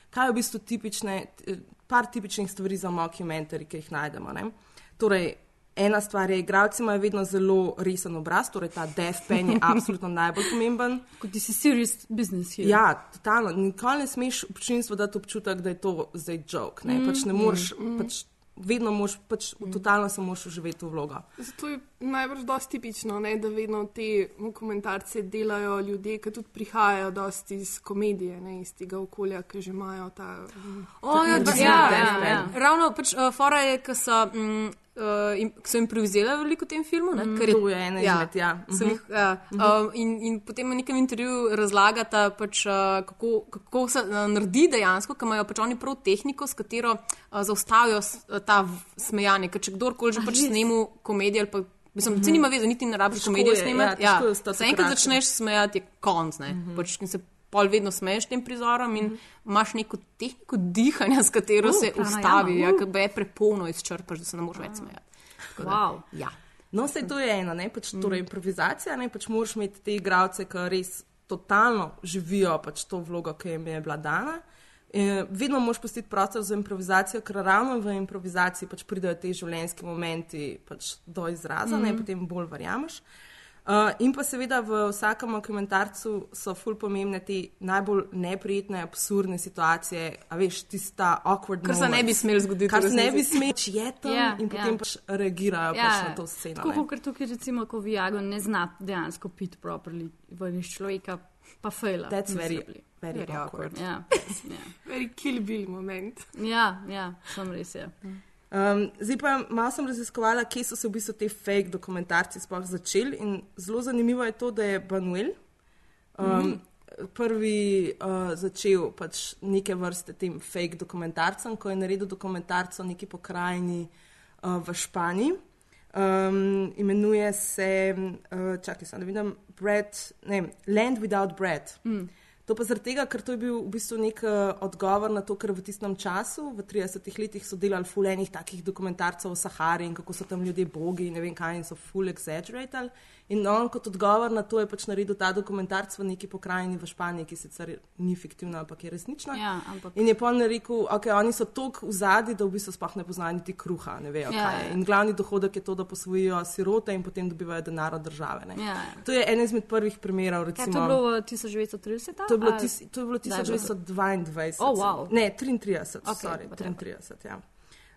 kaj je v bistvu tipične, eh, par tipičnih stvari za mockumentary, ki jih najdemo. Ne? Torej, ena stvar je, igralci imajo vedno zelo resen obraz, torej ta deadpan je absolutno najbolj pomemben. Kot ti si serious business here. Ja, totalno. Nikoli ne smeš občinstvu dati občutek, da je to zdaj joke. Ne, Mm, pač ne moreš, mm, mm. pač vedno moš, pač totalno se moraš uživeti v vlogo. Zato je najbrž dosti tipično, ne, da vedno te dokumentarce delajo ljudje, ki tudi prihajajo dosti iz komedije, ne, iz tega okolja, ki že imajo ta. mm, O, ja, ta- pa, ja, ja, ja. Ravno pač, uh, fora je, ko so, mm, uh, im, ko so improvizirali veliko v tem filmu. Ne, Mm, ker to je ena izmed, ja. so Mhm. jih, ja. Mhm. Um, in, in potem v nekem intervjuju razlagata, pač, uh, kako, kako se uh, naredi dejansko, ker imajo pač oni prav tehniko, s katero uh, zaustavijo s, uh, ta smejanje. Ker če kdorkoli že pač snemu komedijo ali pa. Mislim, mm -hmm. nima veze, niti ne rabiš Težko komedijo je, snemati. ja, Ja, je Se enkrat začneš smejati, je konc. Mm Mhm. -hmm. pač, in se pol vedno smeješ tem prizorom in mm -hmm. imaš neko tehniko dihanja, s katero Uh, se ustavi, ja, uh. ker je prepolno izčrpaš, da se ne moreš več smejati. Tako da, Wow. Ja. No, vse to je ena, ne, pač, Mm. torej improvizacija, ne, pač moraš imeti te igralce, ki res totalno živijo pač to vlogo, ki jim je bila dana. E, vedno moraš pustiti prostor za improvizacijo, ker ravno v improvizaciji pač pridejo te življenjski momenti pač do izraza, mm. ne, Mhm. potem bolj verjameš. Uh, in pa seveda v vsakem dokumentarcu so ful pomembne te najbolj neprijetne, absurdne situacije, a veš, tista awkward Kar se moments. ne bi smelo zgoditi Kar se ne bi smelo, če je tam Ja, in potem ja. pač reagirajo ja, pač na to sceno. Tako kot tukaj, recimo, ko Viago ne zna dejansko piti properly iz človeka, pa fejla. That's very- very Very awkward. awkward. Ja, ja. Very kill bill moment. ja, ja, sem res je. Um, zdaj pa malo sem raziskovala, kje so se v bistvu te fake dokumentarci sploh začeli. In zelo zanimivo je to, da je Banuel um, mm. -hmm. prvi uh, začel pač neke vrste tem fake dokumentarcem, ko je naredil dokumentarc o neki pokrajini uh, v Španiji. Um, imenuje se, uh, čakaj, samo da vidim, bread, ne, Land Without Bread. Mm. To pa zaradi tega, ker to je bil v bistvu nek uh, odgovor na to, ker v tistem času, v 30-ih letih, so delali fulejnih takih dokumentarcev o Sahari in kako so tam ljudje bogi in ne vem kaj in so full exaggerated. In on kot odgovor na to je pač naredil ta dokumentarc v neki pokrajini v Španiji, ki sicer ni fiktivna, ampak je resnična. Ja, ampak- In je pa on rekel, ok, oni so tako v zadnji, da v bistvu sploh ne poznajo niti kruha, ne vejo Ja, kaj je. ja. In glavni dohodek je to, da posvojijo sirote in potem dobivajo denar od države. ne. Ja, ja. To je en izmed prvih primerov. Kaj, Recimo, to je bilo v 1930? To je bilo, tis, to je bilo Kdaj je bilo? 1922. Oh, wow. Ne, 33, Ok, okay, sorry, whatever. 33 ja.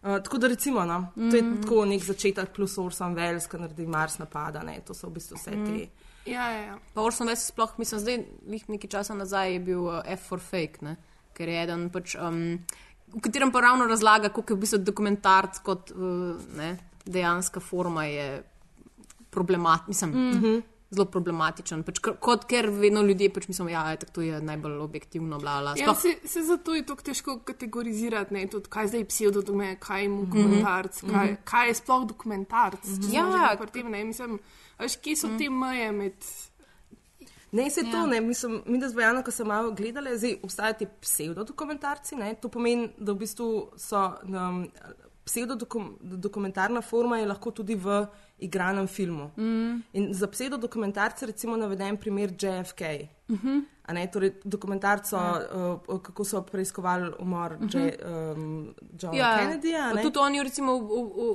Uh, tako da recimo, no, mm -hmm. to je Mhm. tako nek začetek plus Orson Welles, ki naredi Mars napada, ne, to so v bistvu vse Mhm. te. Ja, ja, ja. Pa Orson Welles sploh, mislim, zdaj, lih nekaj časa nazaj je bil uh, F for Fake, ne? ker je eden pač. Um, V katerem pa ravno razlaga, kako je v bistvu dokumentarc kot uh, ne, dejanska forma je problemat, mislim, mm. -hmm. Zelo problematičen. Pač, kot ker vedno ljudje pač mislijo, da ja, to je najbolj objektivno. Bla, bla. Ja, Sploh, se, se zato je tako težko kategorizirati, ne, tudi, kaj zdaj pseudodokument, kaj je Mhm. dokumentarc, mm -hmm. kaj, kaj je sploh dokumentarc. Mm -hmm. Ja. ja, tem, ne, mislim, veš, kje so mm. te meje med. Ne, se to, Ja. ne, mislim, mi da z Bojano, ko sem malo gledala, zdaj obstajajo ti pseudodokumentarci, ne, to pomeni, da v bistvu so um, pseudodokumentarna forma je lahko tudi v igranem filmu. Mm. In za pseudodokumentarce recimo naveden primer JFK. Mhm. A ne, torej dokumentarco, Ja. uh, kako so preiskovali umor Mhm. J, um, Johna ja, Kennedyja. ne. tudi oni recimo v, v,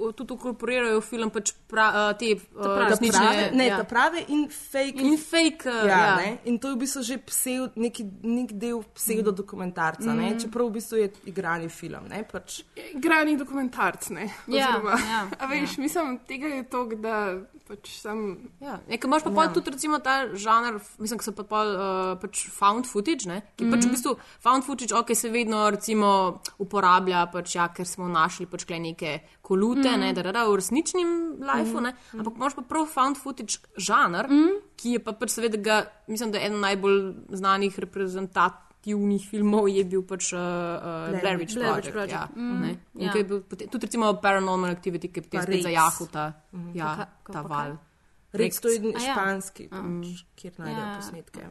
v, tudi inkorporirajo v film pač pra, uh, te uh, Ta resnične. prave, ne, ja. ta prave in fake. In fake, uh, ja, ja. Ne? In to je v bistvu že pseudo, neki, nek del pseudodokumentarca, mm. Mhm. čeprav v bistvu je igrani film. Ne? Pač, Igrani dokumentarc, ne. Ja, Oziroma, ja, a veš, ja. mislim, tega je to, da pač sem. Ja, ne, ker imaš pa ja. tudi recimo ta žanr, mislim, ki so pa pol, uh, pač found footage, ne, ki mm -hmm. pač v Mhm. bistvu found footage, ok, se vedno recimo uporablja, pač ja, ker smo našli pač kle neke kolute, mm Mhm. -hmm. ne, da, da, da, v resničnem lifeu, mm -hmm. ampak imaš pa prav found footage žanr, mm -hmm. ki je pa pač seveda ga, mislim, da je eden najbolj znanih reprezentativnih filmov je bil pač uh, uh, Blair Witch Blair Project. Witch Project. Ja, Mm, ne, in ja. ki je bil potem, tudi recimo Paranormal Activity, ki je potem spet Rex. zajahal ta, Mhm. ja, ka- ta val. kaj? Rex, to je ja. španski, A. pač, kjer najdejo Ja. posnetke.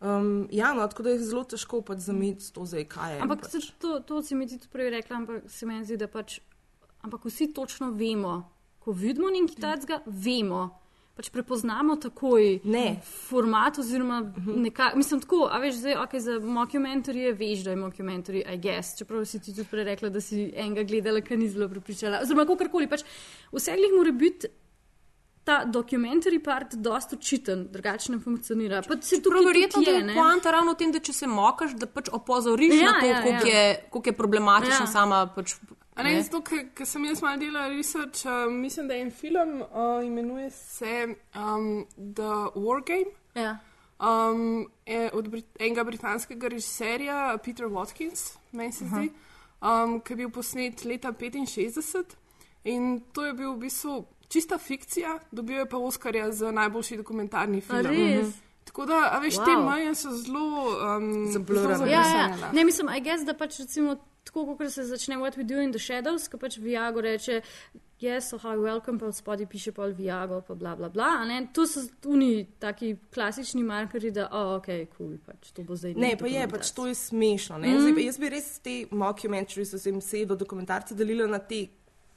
Um, ja, no, tako da je zelo težko pač zameti to zdaj, kaj je. Ampak pač. pač. to, to si mi tudi prej rekla, ampak se meni zdi, da pač, ampak vsi točno vemo, ko vidimo nekaj takega, vemo. Pač prepoznamo takoj Ne. format oziroma nekaj. Mislim, tako, a veš, zdaj, okay, za mockumentarije veš, da je mockumentary, I guess, čeprav si ti tudi prej rekla, da si enega gledala, ki ni zelo pripričala. Oziroma, kakorkoli, pač vse glih mora biti. Ta dokumentarni part dosta očiten, drugače ne funkcionira. Pa se tukaj verjetno je poanta ravno v tem, da če se mokaš, da pač opozoriš Ja, na to, ja, koliko ja. je, koliko je problematična Ja. sama. Pač, A ne, zato, ker sem jaz malo delala research, uh, mislim, da je en film, uh, imenuje se um, The War Game. Ja. Um, je od Brit enega britanskega režiserja, Peter Watkins, meni se zdi, um, ki je bil posnet leta 65. In to je bil v bistvu čista fikcija, dobil je pa Oscarja za najboljši dokumentarni film. res? Mhm. Tako da, a veš, wow. Te meje so zelo um, Zablurane. Ja, ja. Ne, mislim, I guess, da pač recimo tako, kot se začne What We Do in the Shadows, ko pač Viago reče, yes, so how welcome, pa v spodaj piše pol Viago, pa bla bla bla. To so oni taki klasični markerji, da, oh, ok, cool, pač to bo zdaj. Ne, pa je, pač to je smešno. Mm. Mm. Zdaj, jaz bi res te mockumentaries, oziroma sedo dokumentarce delila na te,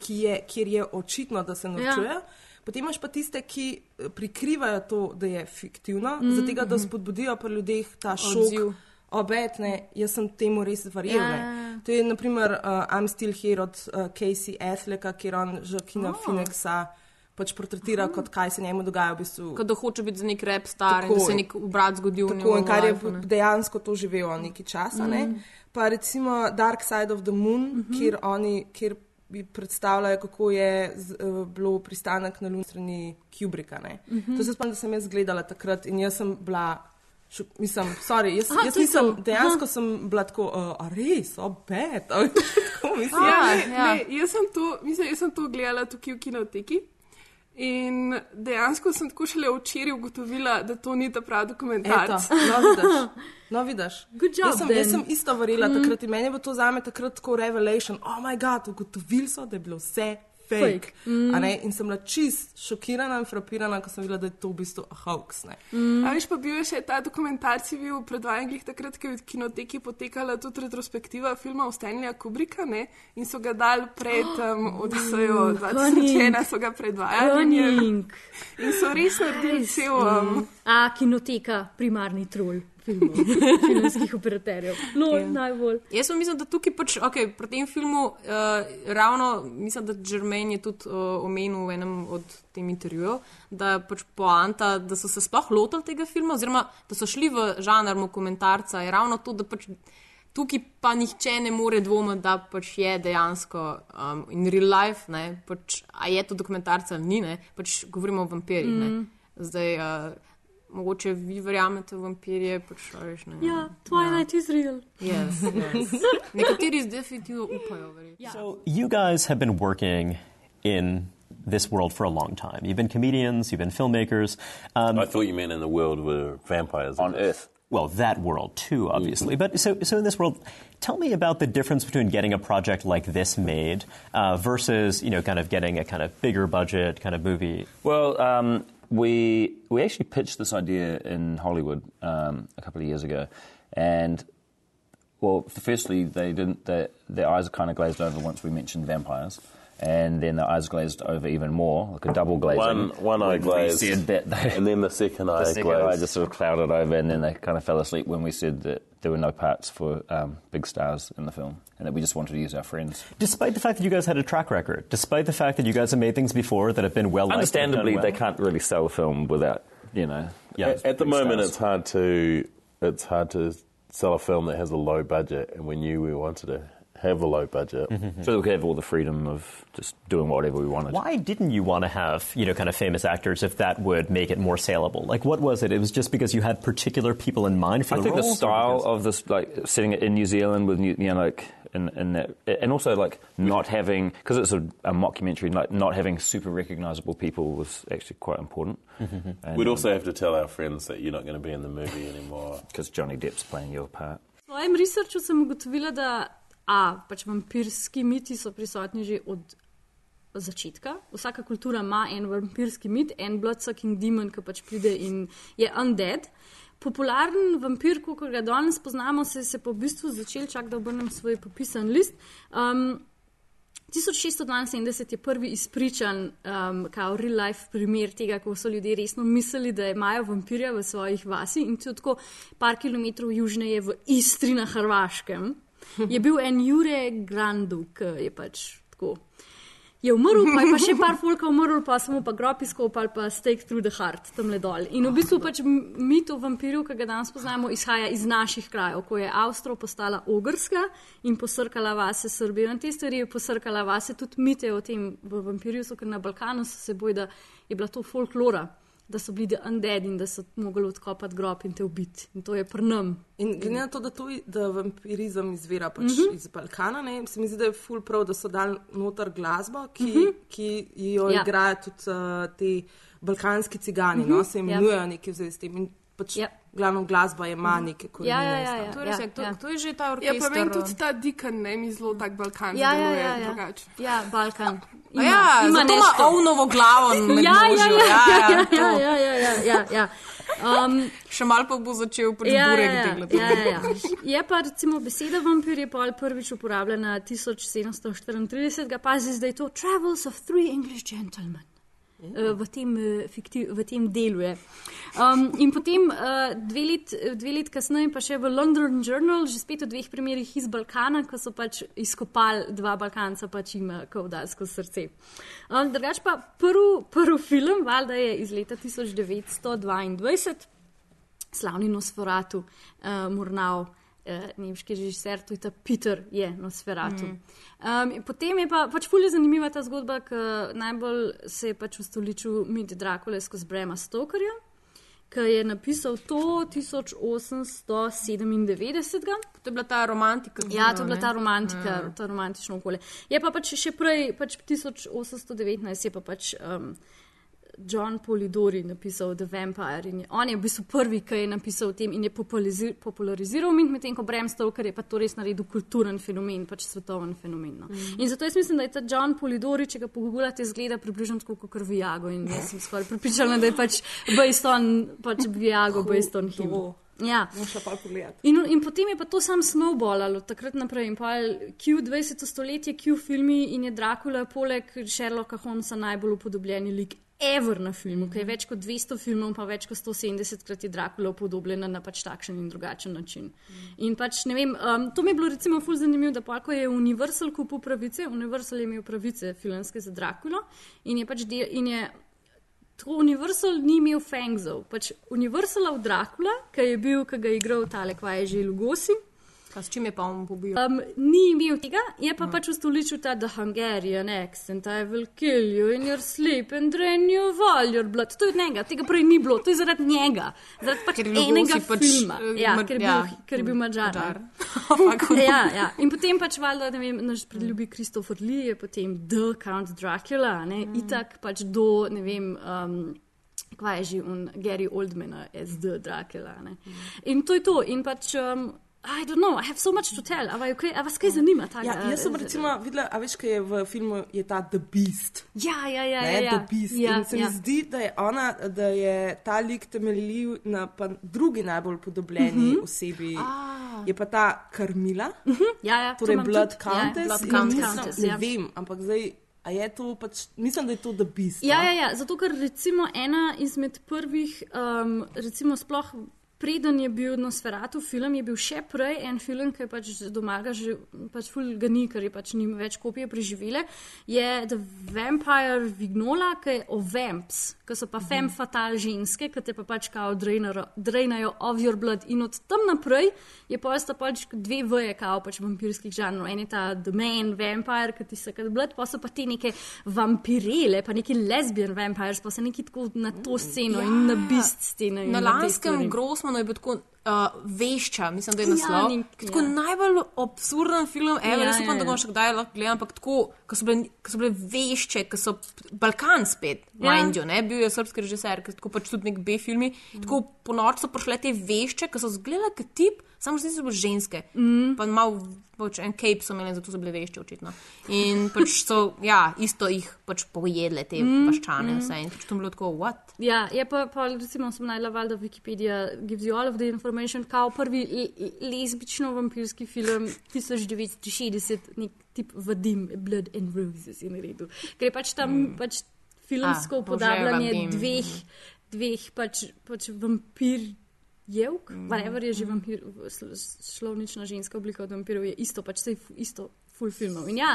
ki je, kjer je očitno, da se norčuje. Ja. Potem imaš pa tiste, ki eh, prikrivajo to, da je fiktivno, Mm, mm. zato da mhm. spodbudijo pri ljudeh ta Odziv. Šok. Obetne, jaz sem temu res verjel. Ja, ne. To je naprimer uh, I'm Still Here od uh, Casey Afflecka, kjer on Žakina Oh. Phoenixa pač portretira, kot kaj se njemu dogaja v bistvu. Kot da hoče biti za nek rap star in Tako da se je. nek obrat zgodil. Tako in kar je lifeu, ne. dejansko to živel nekaj časa. Mm. Mm. Pa recimo Dark Side of the Moon, mm -hmm. kjer oni. Kjer bi predstavljali, kako je z, uh, bilo pristanek na Luni strani Kubricka. Mm Mhm. -hmm. To se spomnim, da sem jaz gledala takrat in jaz sem bila. Šok, mislim, sorry, jaz, Aha, jaz nisem, to. dejansko Aha. sem bila tako, uh, a res, obet. Tako mislim. Ja, ne, ja. ne, jaz, sem to, mislim, jaz sem to gledala tukaj v kinoteki. In dejansko sem tako šele včeraj ugotovila, da to ni ta pravi dokumentarc. Eto, no, vidiš. No, vidiš. Good job, jaz, sem, jaz sem isto verjela Mm. mm. takrat in meni je bilo to zame takrat tako revelation. Oh, moj bog, ugotovili so, da je bilo vse fake. Fake. Mm. In sem bila čist šokirana in frapirana, ko sem videla, da je to v bistvu hoax. Ne? Mm. A veš, pa bil je še ta dokumentarc, je bil predvajan glih takrat, ko je v kinoteki potekala tudi retrospektiva filma Stanleya Kubricka ne? in so ga dali pred um, Odisejo 2001, so ga predvajali. in so res naredili cel. Um, A, kinoteka, primarni trol filmov, filmskih operaterjev. No, Ja. yeah. najbolj. Jaz mislim, da tukaj pač, okay, pri tem filmu uh, ravno, mislim, da Jermaine je tudi uh, omenil v enem od tem intervjujev, da je pač poanta, da so se sploh lotili tega filma, oziroma da so šli v žanr dokumentarca, je ravno to, da pač tukaj pa nihče ne more dvomiti, da pač je dejansko um, in real life, ne, pač, a je to dokumentarca ali ni, ne, pač govorimo o vampirjih. Mm. Zdaj, uh, mogoče vi verjamete v vampirje, pač, a veš, ne. Ja, Twilight is real. Yes, yes. Nekateri definitivno upajo. verjetno. So you guys have been working in this world for a long time. You've been comedians, you've been filmmakers. Um, I thought you meant in the world where vampires On Earth. well, that world too, obviously. But so, so in this world, tell me about the difference between getting a project like this made uh, versus, you know, kind of getting a kind of bigger budget kind of movie. Well, um, we we actually pitched this idea in Hollywood um, a couple of years ago, and well, firstly, they didn't. Their, their eyes are kind of glazed over once we mentioned vampires, and then the eyes glazed over even more, like a double glazing. One, one eye glazed, said that they, and then the second eye the second glazed. eye just sort of clouded over, and then they kind of fell asleep when we said that there were no parts for um, big stars in the film, and that we just wanted to use our friends. Despite the fact that you guys had a track record, despite the fact that you guys have made things before that have been well liked, Understandably, and done they can't really sell a film without, you know. At, at the moment, stars. it's hard to it's hard to sell a film that has a low budget, and we knew we wanted to have a low budget. Mm-hmm, mm-hmm. So we could have all the freedom of just doing whatever we wanted. Why didn't you want to have, you know, kind of famous actors if that would make it more saleable? Like, what was it? It was just because you had particular people in mind for I the think the roles, or style because- of this, like setting it in New Zealand with New, you know, like, in, in that, and also like not having because it's a, a mockumentary, like not having super recognizable people was actually quite important. Mm-hmm, and, We'd um, also have to tell our friends that you're not going to be in the movie anymore because Johnny Depp's playing your part. V svojem researchu sem ugotovila, da a, pač vampirski miti so prisotni že od začetka. Vsaka kultura ima en vampirski mit, en bloodsucking demon, ki pač pride in je undead. Popularen vampir, kot ga danes poznamo, se je pa v bistvu začel, čak da obrnem svoj popisan list. Um, 1672 je prvi izpričan, um, kao real life primer tega, ko so ljudje resno mislili, da imajo vampirja v svojih vasi in tudi tako par kilometrov južneje v Istri na Hrvaškem. Je bil en Jure Grandu, ki je pač tako. Je umrl, pa je pa še par folka umrl, pa samo pa grob izkopal, pa stake through the heart, tam le dol. In v bistvu pač mit o vampirju, ki ga danes poznamo, izhaja iz naših krajev, ko je Avstrija postala ogrska in posrkala vase Srbijo. In te stvari je posrkala vase, tudi mite o tem v vampirju, so ker na Balkanu so se boj, da je bila to folklora, da so bili undead in da so mogli odkopati grob in te ubiti. In to je prnem. In glede na to, da, to, da vampirizem izvira pač mm Mhm. -hmm. iz Balkana, ne, se mi zdi, da je ful prav, da so dali noter glasbo, ki, mm Mhm. -hmm. ki jo Ja. ja. igrajo tudi uh, ti balkanski cigani, Mhm. -hmm. no, se Ja. imenujejo nekaj v zvezi s tem. In pač Ja. glavno glasba ima neke korenine. Ja, ja, ja, iz tam. ja. To je ja, to, to je že ta Ja, orkester. pa meni tudi ta dikan ne mi zelo tak Balkan Ja, ja, deluje ja, ja. drugače. ja Balkan. A ja, zato ima nešto. ovnovo glavo Ja, ja, možjo. ja, ja, to. ja, ja, ja, ja, ja, ja. Um, Še malo pa bo začel pač ja, burek ja, delati. ja, ja, ja. Je pa recimo beseda vampir je pol prvič uporabljena 1734, pazi zdaj to Travels of Three English Gentlemen. Eh, V tem, eh, fiktiv, v tem delu je. Um, in potem uh, dve, let, dve let kasneje, pa še v London Journal, že spet v dveh primerih iz Balkana, ko so pač izkopali dva Balkanca, pač ima kaudarsko srce. Um, drugač pa prvi prv film, valjda je iz leta 1922 slavni Nosferatu, uh, Murnau, uh, nemški režiser, to je ta Peter, je Nosferatu. Mhm. Mm. Um, potem je pa pač fulje zanimiva ta zgodba, ker najbolj se je pač ustoličil mit Drakule skozi Brema Stokerja. Ki je napisal to 1897. To je bila ta romantika. Ja, to je bila ta ne? romantika, Ja. to romantično okolje. Je pa pač še prej, pač 1819 je pa pač um, John Polidori napisal The Vampire. In je, on je v bistvu prvi, ki je napisal o tem in je populariziral, mit, medtem ko Bram Stoker je pa to res naredil kulturen fenomen, pač svetoven fenomen. No. Mhm. In zato jaz mislim, da je ta John Polidori, če ga pogooglate, zgleda približno tako kot Viago. In jaz sem skoraj pripričana, da je pač based on pač Viago, based on him. Ja. In, in potem je pa to sam snowballalo takrat naprej. In pa Q 20. stoletje, Q filmi in je Dracula poleg Sherlocka Holmesa najbolj upodobljeni lik. Ever na filmu, ki je več kot 200 filmov, pa več kot 170 krat je Dracula upodobljena na pač takšen in drugačen način. In pač ne vem, um, to mi je bilo recimo ful zanimivo, da pa ko je Universal kupil pravice, Universal je imel pravice filmske za Draculo in je pač del, in je tako Universal ni imel fangzov. Pač Universal v Dracula, ki je bil, ki ga je igral tale, kva je že Lugosi. S čim je pa on pobil? Um, ni imel tega, je pa pač ustoličil ta The Hungarian accent, I will kill you in your sleep and drain you of all your blood. To je od njega, tega prej ni bilo, to je zaradi njega, zaradi pač enega pač, filma, eh, ja, ker, je ja. bil, ker je bil mačar. Mađar. ja, ja. In potem pač valjda, ne vem, naš predljubi Christopher Lee je potem The Count Dracula, ne, mm. itak pač do, ne vem, um, kva je že un Gary Oldmana as The Dracula. Ne. In to je to. In pač, um, I don't know, I have so much to tell. A, vaj, okay? A vas kaj zanima? Tak, Ja, jaz sem recimo videla, a veš, kaj je v filmu, je ta The Beast. Ja, ja, ja. Ne, ja, ja. The Beast. Ja, In se mi ja. zdi, da je ona, da je ta lik temeljil na drugi najbolj podobljeni Mhm. osebi. Ah. Je pa ta Karmila, Ja, ja, to torej imam Blood tudi. Countess. Ja, Blood in Countess, mislim, Countess, ne ja. vem, ampak zdaj, a je to pač, mislim, da je to The Beast. Ja, no? ja, ja, zato ker recimo ena izmed prvih, um, recimo sploh preden je bil Nosferatu film, je bil še prej en film, ki je pač doma ga že pač ful ga ni, ker je pač nima več kopije preživele, je The Vampire Vignola, ki je o vamps, ki so pa Mhm. fem fatal ženske, ki te pa pač kao drainajo- drainajo of your blood in od tam naprej je pa sta pač dve veje kao pač vampirskih žanrov. En je ta The Man Vampire, ki ti se kad blood, pa so pa te neke vampirele, pa neki lesbian vampires, pa se neki tako na to sceno ja. in na bist sceno. Na lanskem stvari. Grossmanu je bil tako uh, vešča, mislim, da je Ja, naslov. nek- Tako ja. najbolj absurden film, ever, Ja, jaz upam, ja, da ga ja. bom še kdaj lahko gledal, ampak tako, ko so bile, ko so bile vešče, ko so Balkan spet, Ja. mind you, ne, bil je srpski režiser, ki tako pač tudi nek B-filmi, mm. tako po noči so prišle te vešče, ki so zgledale kot tip, samo že niso bile ženske. Mm. Pa malo, pač en cape so imeli, zato so bile vešče očitno. In pač so, ja, isto jih pač pojedle te Mm, paščane, mm. mm. vse. In pač to je bilo tako, what? Ja, je pa, pa recimo, sem najla valjda Wikipedia gives you all of the information, kao prvi le- lezbično vampirski film 1960, nek tip Vadim, Blood and Roses je naredil. Ker je pač tam mm. pač filmsko A, upodabljanje dveh, dveh pač, pač vampir. Jevk, mm. whatever je že vampir, sl- slovnična ženska oblika od vampirov, je isto, pač se isto full filmov. In ja,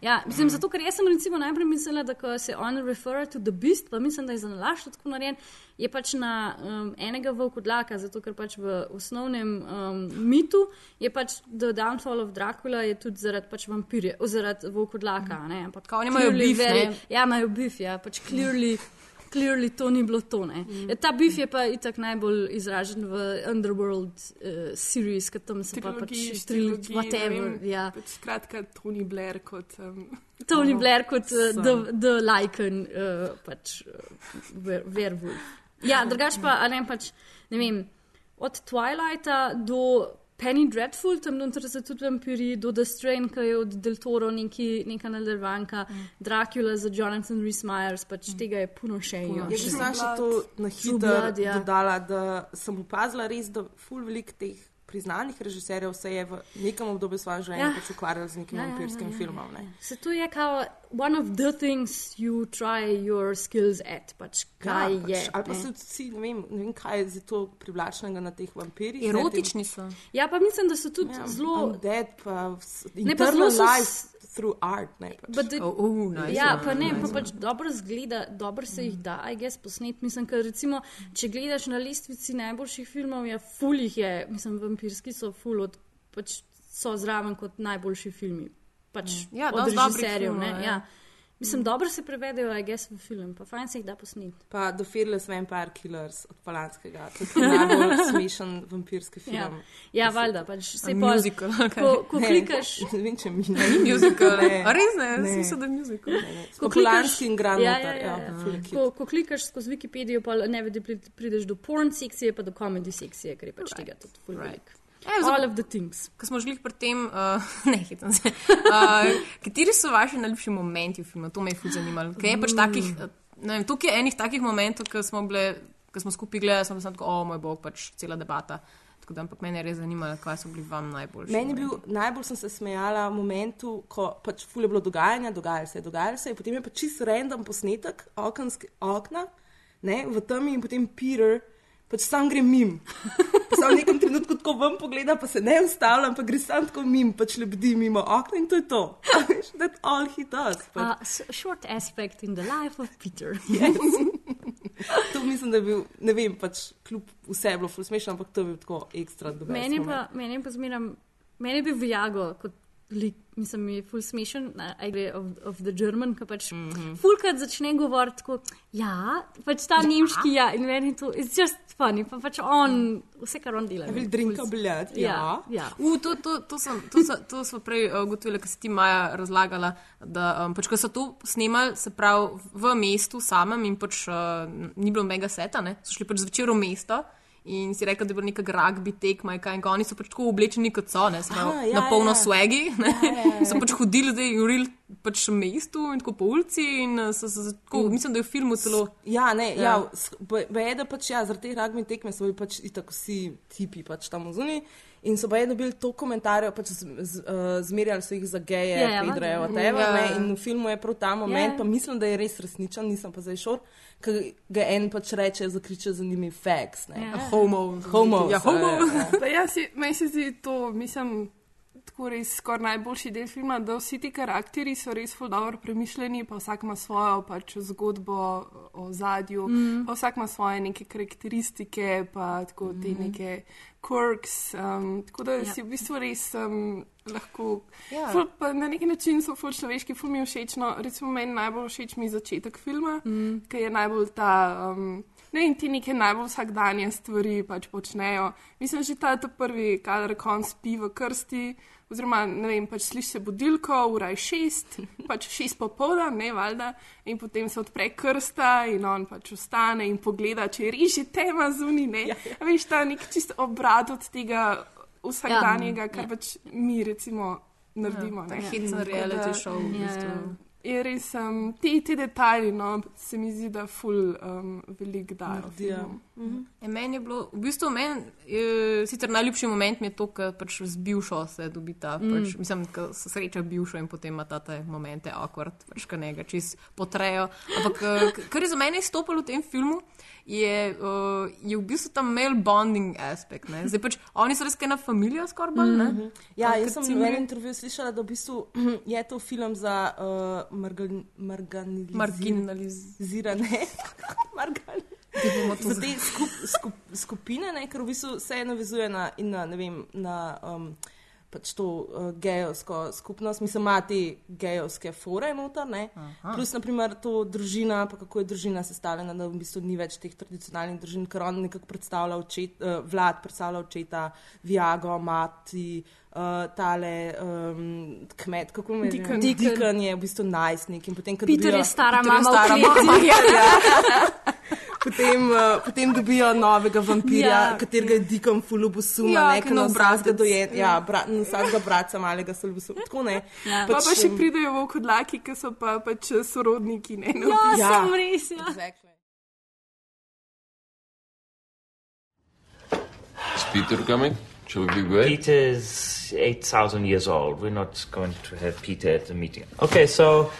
ja mislim, zato ker jaz sem recimo najprej mislila, da ko se on refer to the beast, pa mislim, da je za nalašč tako narejen, je pač na um, enega volkodlaka, zato ker pač v osnovnem um, mitu je pač The Downfall of Dracula je tudi zaradi pač vampirja, zaradi volkodlaka, ne, ampak Kao oni imajo very- ne? Ja, imajo bif, ja, pač clearly. Clearly to ni bilo to. Mm. Ta bif je pa itak najbolj izražen v Underworld uh, series, ki tam se pa pač Trilogiji, trilogiji, whatever. ne vem, Ja. pač Skratka, Tony Blair kot. Um, Tony Blair kot uh, the, the Lycan, uh, pač uh, werewolf. Ja, drugač pa, ne pač, ne vem, od Twilighta do Penny Dreadful, tam noter so tudi vampiri, do The Strain, ki je od Del Toro neki, neka nadaljevanka, mm. Dracula za Jonathan Rhys Myers, pač mm. tega je puno še. Ja, jaz sem še to na hitro ja. dodala, da sem opazila res, da ful velik teh priznanih režiserjev se je v nekem obdobju svojega življenja Ja. pač ukvarjal z nekim Ja, ja, ja, vampirskim ja, ja. filmom. Ne. Se to je kao one of the things you try your skills at, pač kaj ja, pač, je. ali pa so vsi, ne vem, ne vem kaj je zdaj to privlačnega na teh vampirjih. Erotični so. Ja, pa mislim, da so tudi Ja, zelo. Undead, pa Ne, pa internal zelo life through art. Ne, pač. But the- Oh, oh, nice Ja, one, pa ne, nice pa pač dobro zgleda, dobro se jih da, aj jaz posnet. Mislim, ker recimo, če gledaš na lestvici najboljših filmov, je ful jih je, mislim, vampirski so ful od, pač so zraven kot najboljši filmi. Pač Ja, od režiserjev, filmov, ne, ja. ja. Mislim, dobro se prevedejo, aj jaz v film, pa fajn se jih da posnet. Pa The Fearless Vampire Killers od Polanskega, tudi najbolj smešen vampirski film. Ja, ja valjda, pač se A pol, musical, okej. ko, ko Ne, klikaš. Ne vem, če mi Ni musical. Ne. A res ne? Ne. Sem mislil, da je musical. Ko Polanski in Grand ja, Notar, ja, ja, ja, ja. je cute. Ko, ko klikaš skozi Wikipedijo, pa ne vedi, pri- prideš do porn sekcije, pa do comedy sekcije, ker je pač tega tudi full Right. velik. Zdaj- All of the things. Ko smo žili pri tem, uh, ne, hitam se. Uh, kateri so vaši najljubši momenti v filmu? To me je fuz zanimalo. Kaj je pač takih, uh, ne vem, tukaj je enih takih momentov, ko smo bile, ko smo skupaj gledali, smo bili tako, o moj bog, pač cela debata. Tako da, ampak mene je res zanimalo, kaj so bili vam najboljši. Meni je bil najbolj sem se smejala v momentu, ko pač ful je bilo dogajanja, dogajalo se je, dogajalo se je, potem je pa čist random posnetek okenske, okna, ne, v temi in potem Peter. Pač sam gre mim. Pa sam v nekem trenutku tako ven pogleda, pa se ne ustavlja, ampak gre sam tako mim, pač lebdi mimo okna in to je to. That's all he does. A Pač. s- short aspect in the life of Peter. Yes. to mislim, da je bil, ne vem, pač kljub vse je bilo ful smešno, ampak to je bil tako ekstra dobro. Meni pa, meni pa zmeram, meni je bil Viago kot lik, mislim, mi je full smešen, gre of, of the German, ki pač mm. -hmm. fulkrat začne govoriti tako, ja, pač ta ja. nemški, ja, in meni to, it's just funny, pa pač on, vse kar on dela. Je drinka ful- bljad, Ja, ja. ja. U, to, to, to, sem, to, so, to smo prej uh, ugotovili, ker si ti Maja razlagala, da um, pač, ko so to snemali, se pravi v mestu samem in pač uh, ni bilo mega seta, ne? so šli pač zvečer v mesto. In si rekel, da je bilo neka rugby tekma, in kaj, in oni so pač tako oblečeni kot so, ne, se pravi, Aha, ja, na polno ja. swagi. Ne, Ja, ja, ja. so pač hodili zdaj v real pač mestu in tako po ulici. In, uh, so, so, tako, mislim, da je v filmu celo. Ja, ne, Ja. ja. ja je da pač ja, zaradi te rugby tekme so bili pač itak vsi tipi pač tam zunaj. In so pa je dobili to komentarjev, pač z, z, uh, zmerjali so jih za geje, Ja, ja, pedreje, valjda. whatever, Ja. ne, in v filmu je prav ta moment, Ja. pa mislim, da je res resničen, nisem pa zdaj šor, ker ga en pač reče, zakriče za njimi facts. Ne. Ja. Homo. Homo. Ja, homo. Pa ja, si, meni se zdi to, mislim, tako res skoraj najboljši del filma, da vsi ti karakteri so res ful dobro premišljeni, pa vsak ima svojo pač zgodbo o zadju, mm. pa vsak ima svoje neke karakteristike, pa tako te neke quirks, um, tako da ja. si v bistvu res um, lahko. Ja. Ful, na neki način so ful človeški, ful mi je všeč. No, recimo meni najbolj všeč mi je začetek filma, mm. ki je najbolj ta. Um, Ne, in ti neke najbolj vsakdanje stvari pač počnejo. Mislim, že ta, ta prvi kader, ko on spi v krsti, oziroma ne vem, pač sliši se budilko, ura je šest, pač šest popoldan, ne valjda, in potem se odpre krsta in on pač vstane in pogleda, če je že tema zunaj, ne. Ja, ja. Veš, ta nek čist obrat od tega vsakdanjega, kar Ja. pač mi recimo naredimo. Ta ne. hecen Tako reality show. V Ja, bistvu. ja. Je res, um, ti, ti detajli, no, se mi zdi, da ful um, velik dajo. filmu. E, meni je bilo, v bistvu, meni, je, sicer najljubši moment mi je to, ker pač z bivšo se dobita. Mm. Pač, mislim, da se sreča bivšo in potem ima ta te momente awkward, pač ka njega čist potrejo. Ampak eh, kar je za mene izstopalo v tem filmu, je, uh, je v bistvu ta male bonding aspekt. Ne? Zdaj pač oni so res kaj na familijo skoraj. bolj, ne? Mhm. Ja, jaz sem v enem intervjuju slišala, da v bistvu je to film za uh, margan, marginalizirane. Margan- za te skup, skup, skupine, ne, ker v bistvu se navezuje na, in na, ne vem, na um, pač to uh, gejovsko skupnost, mislim, ima te gejovske fore noter, ne. Aha. Plus, naprimer, to družina, pa kako je družina sestavljena, da v bistvu ni več teh tradicionalnih družin, ker on nekako predstavlja očet, uh, vlad, predstavlja očeta, Viago, mati. Uh, tale um, kmet, kako mu je. Deacon je v bistvu najstnik in potem, ko Peter dobijo, je stara Peter je mama v stara mama, ja. Potem, uh, potem dobijo novega vampirja, Ja, ja, katerega je Deacon fulubusuma, Ja, ja, ki ne, na vsakega obrazec. dojen, ja, bra, na vsakega brata malega fulubusuma. Tako ne. Ja. Pa, pa še pridejo volkodlaki, ki so pa pač sorodniki. Ne, Ja, Ja. sem res. Ja. Exactly. Is Peter coming? Shall we be great? Peter's 8,000 years old. We're not going to have Peter at the meeting. Okay, so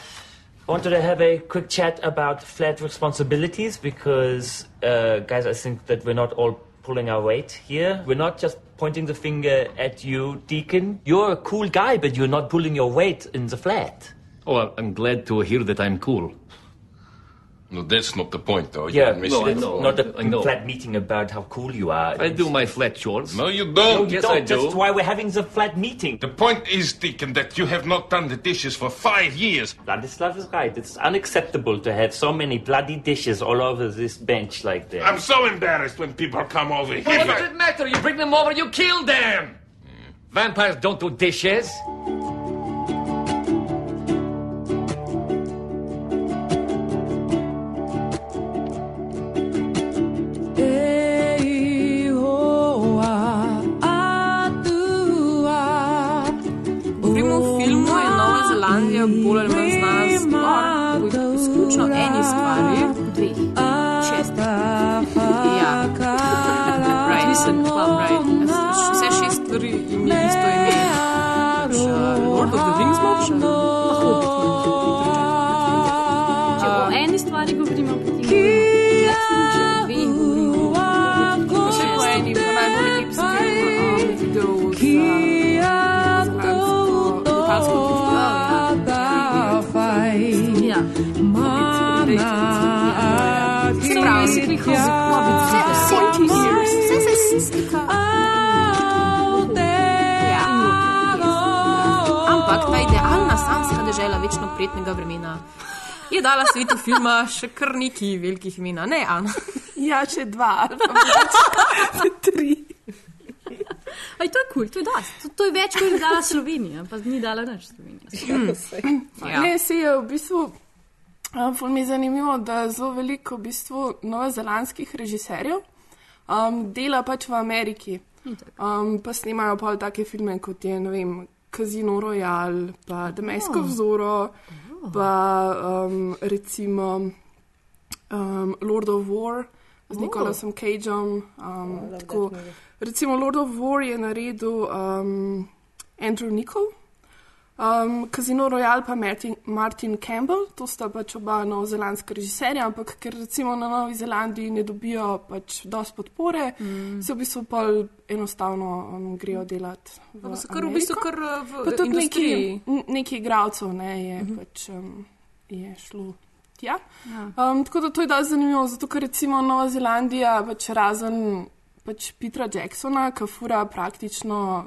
I wanted to have a quick chat about flat responsibilities because, uh, guys, I think that we're not all pulling our weight here. We're not just pointing the finger at you, Deacon. You're a cool guy, but you're not pulling your weight in the flat. Oh, I'm glad to hear that I'm cool. No, that's not the point, though. Yeah, You're no, I the know. Not a I know. flat meeting about how cool you are. I do my flat chores. No, you don't. you Yes, don't. I do. That's why we're having the flat meeting. The point is, Deacon, that you have not done the dishes for five years. Vladislav is right. It's unacceptable to have so many bloody dishes all over this bench like that. I'm so embarrassed when people come over here. What does it matter? You bring them over, you kill them. Vampires don't do dishes. Izključno eni stvari. Dveh. Šest. Ja, right. Listen, right. Vse šest stvari ima isto ime. Pač, uh, Lord of the Rings smo dežela večno prijetnega vremena je dala svetu filma še kar neki velikih imena. Ne, Ana. Ja, če dva, ali pa mogoče tri. Aj, to je kul, cool, to je dosti. To, to je več, kot je dala Slovenija, pa ni dala nič Slovenija. Ja. Ne, se je v bistvu. Um, mi je zanimivo, da zelo veliko v bistvu novozelandskih režiserjev um, dela pač v Ameriki. Um, pa snimajo pa take filme kot je, ne vem, Casino Royale, pa Demesko Oh. vzoro, pa um, recimo um, Lord of War z Oh. Nikolasom Cageom. Um, love tako, recimo Lord of War je naredil um, Andrew Nichol. Um, Casino Royale pa Martin, Martin Campbell, to sta pač oba novozelandska režiserja, ampak ker recimo na Novi Zelandiji ne dobijo pač dosti podpore, mm. se v bistvu pa enostavno um, grejo delati. Pa so kar v bistvu kar uh, v Pa tudi neki, neki igralcev ne, je, uh -huh. pač, um, je šlo tja. Um, tako da to je dosti zanimivo, zato ker recimo Nova Zelandija, pač razen pač Petra Jacksona, ki fura praktično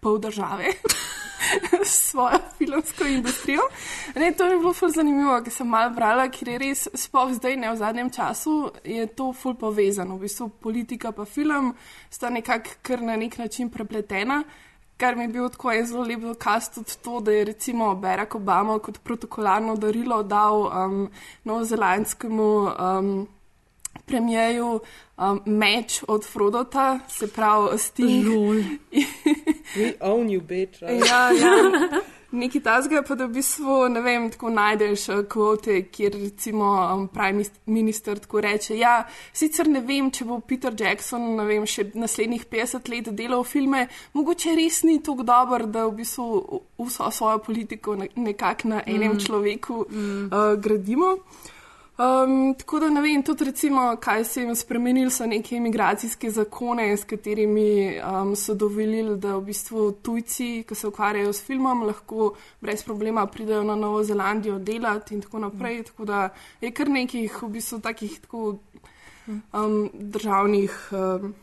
pol države. svojo filmsko industrijo. Ne, to je bilo ful zanimivo, ker sem malo brala, ker je res, sploh zdaj, ne v zadnjem času, je to ful povezano. V bistvu politika pa film sta nekako kar na nek način prepletena. Kar mi je bil tako en zelo lep dokaz tudi to, da je recimo Barack Obama kot protokolarno darilo dal um, novozelandskemu um, premijeju um, meč od Frodota, se pravi Sting. We own you, bitch. Right? Ja, ja. Nekaj tazga, pa da v bistvu ne vem, tako najdeš eh, kvote, kjer recimo um, prime minister tako reče. Ja, sicer ne vem, če bo Peter Jackson ne vem, še naslednjih 50 let delal filme, mogoče res ni tako dober, da v bistvu vso svojo politiko ne- nekako na enem Mm. človeku uh, gradimo. Um, tako da ne vem, tudi recimo, kaj se jim spremenili, so neke imigracijske zakone, s katerimi um, so dovolili, da v bistvu tujci, ki se ukvarjajo s filmom, lahko brez problema pridejo na Novo Zelandijo delati in tako naprej. Tako da je kar nekih v bistvu takih tako um, državnih. Um,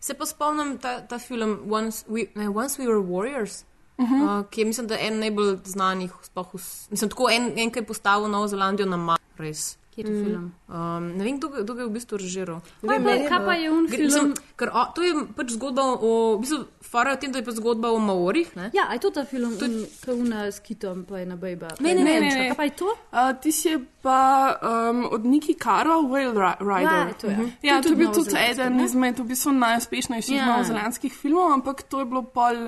Se pa spomnim ta, ta film Once We, ne, Once We Were Warriors, uh. -huh. uh, ki je mislim, da en najbolj znanih, sploh vs- mislim, tako en, en ki je postavil Novo Zelandijo na map, res. Kjer je film? Um, ne vem, kdo kdo je v bistvu režiral. Kaj pa- kaj pa je un Gre- film? mislim, ker, o, to je pač zgodba o, v bistvu, fara je o tem, da je pač zgodba o Maorih. Ne? Ja, aj to ta film, ki je una s kitom, pa je na bejba. Ne, ne, ne, ne, ne. Kaj pa je to? Uh, ti si pa um, od Niki Karo, Whale Ri- Rider. Ja, to je. Mhm. To Ja, je to je bil tudi eden izmed v bistvu najuspešnejših Ja. novozelandskih filmov, ampak to je bilo pol.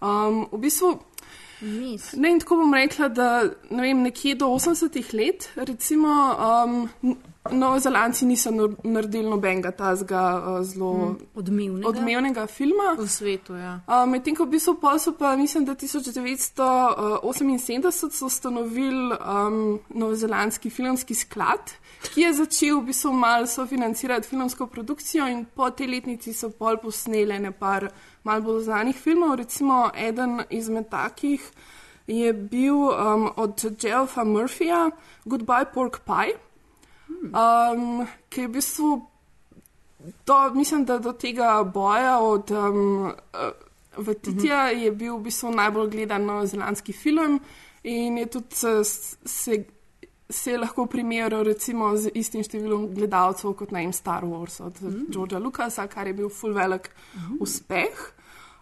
Um, v bistvu, Mis. ne, in tako bom rekla, da ne vem, nekje do 80-ih let, recimo, um, n- Novozelandci niso naredili nobenega tazga uh, zelo Mm, odmevnega. odmevnega filma. V svetu, ja. Uh, Medtem ko v bistvu so pa, mislim, da 1978 so ustanovili um, Novozelandski filmski sklad, ki je začel v bistvu malo sofinancirati filmsko produkcijo in po tej letnici so pol posnele nepar malo bolj znanih filmov. Recimo eden izmed takih je bil um, od Geoffa Murphyja Goodbye Pork Pie, um, ki je v bistvu do, mislim, da do tega boja od um, uh, Vatitija je bil v bistvu najbolj gledan novozelandski film in je tudi se, se, se lahko primerjal recimo z istim številom gledalcev kot na Star Wars od mm. Georgea Lucasa, kar je bil full velik mm. uspeh.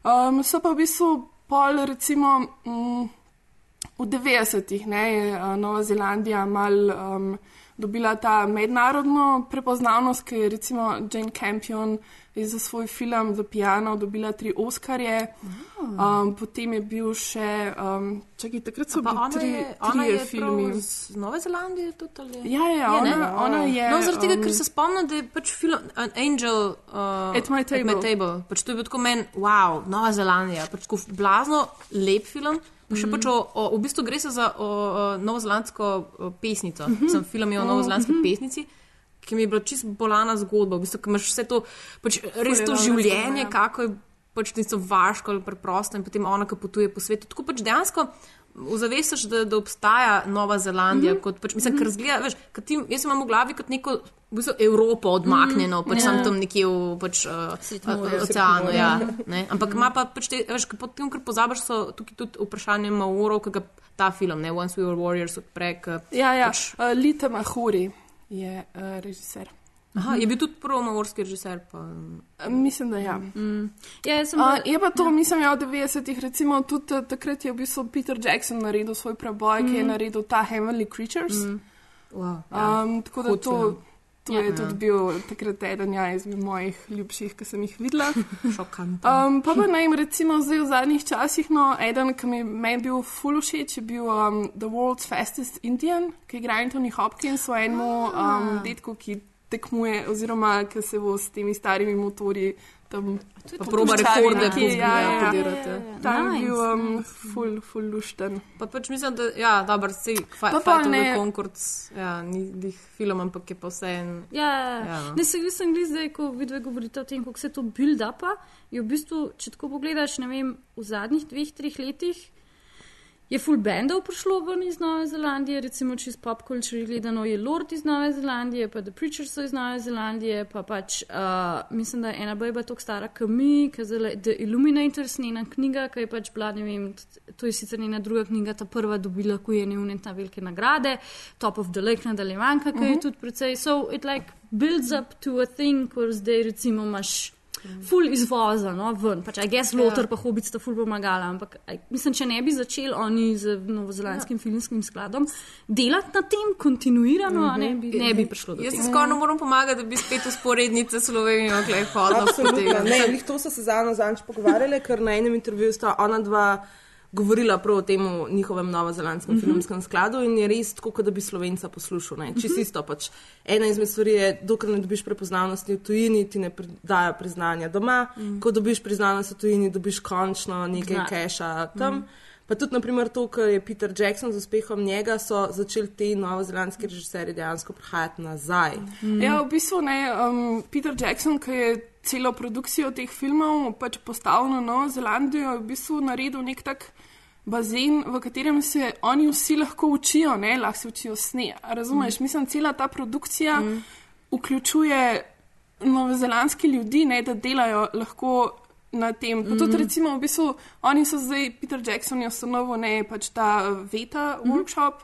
Um, so pa v bistvu pol recimo. Mm, V 90-ih ne, je uh, Nova Zelandija mal um, dobila ta mednarodno prepoznavnost, ki je recimo Jane Campion je za svoj film The Piano dobila tri Oskarje. Um, potem je bil še, um, čakaj, takrat so bili ona tri, je, ona trije je filmi. z Nove Zelandije tudi ali? Ja, ja, Je, ne? ona, ona je. No, zaradi tega, um, ker se spomnim, da je pač film An Angel uh, At my table. At my table. Pač to je bil tako meni, wow, Nova Zelandija, pač tako blazno lep film. Pa še Mhm. pač o, o, v bistvu gre za o, o, novozelandsko o, pesnico. Mhm. Sem film je o Oh, novozelandski mhm. pesnici, ki mi je bila čisto bolana zgodba. V bistvu, ki imaš vse to, pač res to življenje, ja. kako je pač tisto vaško ali preprosto in potem ona, ki potuje po svetu. Tako pač dejansko ozavestiš, da, da obstaja Nova Zelandija. Mm -hmm. pač, mislim, ker zgleda, veš, ti, jaz imam v glavi kot neko v bistvu, Evropo odmaknjeno, mm, pač ja. sam tam nekje v pač, uh, oceanu. Ja, ne. Ampak ima pa pač te, veš, potem, ker pozabiš, so tukaj tudi vprašanje Maorov, ki ga ta film, ne, Once We Were Warriors odpre. Ja, ja. Pač, Uh, Lita Mahuri je uh, režiser. aha, je bil tudi prvi maorski režiser. Pa, mislim, da ja. Mm. Ja, sem Uh, je pa to, mislim, ja, v 90-ih, recimo, tudi takrat je v bistvu Peter Jackson naredil svoj preboj, mm. ki je Mhm. naredil ta Heavenly Creatures. Mm. Wow, ja. um, tako da Hud to, film. To Ja. je Ja. tudi bil takrat eden ja, izmed mojih ljubših, ki sem jih videla. Šokantno. Um, pa pa naj jim recimo zdaj v zadnjih časih, no, eden, ki mi je bil full všeč, je bil um, The World's Fastest Indian, ki igra Anthony Hopkins v enem um, detku, ki tekmuje, oziroma ki se bo s temi starimi motorji tam Pa proba rekorde nekje, pozbi- ja, ja, ja, podirati. ja. Tam je Nice, bil um, nice. full, full lušten. Pa pač mislim, da ja, Fight pa of the ne- Concords, ja, ni dih film, ampak je pa vse en. Ja, ja, Ja, ja. no. Ne, se jaz sem gledal zdaj, ko vidve govorite o tem, kako se to build upa. Je v bistvu, če tako pogledaš, ne vem, v zadnjih dveh, treh letih je full bandov prišlo ven iz Nove Zelandije, recimo čez pop culture gledano je Lord iz Nove Zelandije, pa The Preachers so iz Nove Zelandije, pa pač uh, mislim, da je ena bajba tako stara kot mi, ki je The Illuminators, njena knjiga, ki je pač bila, ne vem, to je sicer njena druga knjiga, ta prva dobila, ko je neune ta velike nagrade, Top of the Lake nadaljevanka, ki je Mhm. tudi precej, so it like builds up to a thing, ko zdaj recimo imaš ful izvoza, no, ven. Pač, I guess, Lothar Ja. pa Hobbit sta ful pomagala, ampak I, mislim, če ne bi začeli oni z novozelandskim ja. filmskim skladom delati na tem kontinuirano, a ne, bi, ne bi prišlo do Jaz si tega. skoraj ne morem pomagati, da bi spet usporednice Slovenijo, hodila Absolutno. tega. Ne, njih to so se za eno zadnjič pogovarjali, ker na enem intervjuju sta ona dva govorila prav o tem njihovem novozelandskem mm. -hmm. filmskem skladu in je res tako, kot da bi slovenca poslušal. Ne? Čisto isto pač. Ena izmed stvari je, dokler ne dobiš prepoznavnosti v tujini, ti ne dajo priznanja doma, mm. ko dobiš priznavnost v tujini, dobiš končno nekaj Zna- keša tam. Mm. Pa tudi, naprimer, to, kar je Peter Jackson z uspehom njega, so začeli ti novozelandski režiserji dejansko prihajati nazaj. Mm. Ja, v bistvu ne. Um, Peter Jackson, ki je celo produkcijo teh filmov pač postavil na Novo Zelandijo, je v bistvu naredil nek tak bazen, v katerem se oni vsi lahko učijo, ne, lahko se učijo sne. Razumeš, mm. mislim, cela ta produkcija mm. vključuje novozelandske ljudi, ne, da delajo lahko. Na tem. Pa tudi, Mhm. recimo, v bistvu, oni so zdaj, Peter Jackson je ustanovil ne pač ta Veta Mhm. workshop,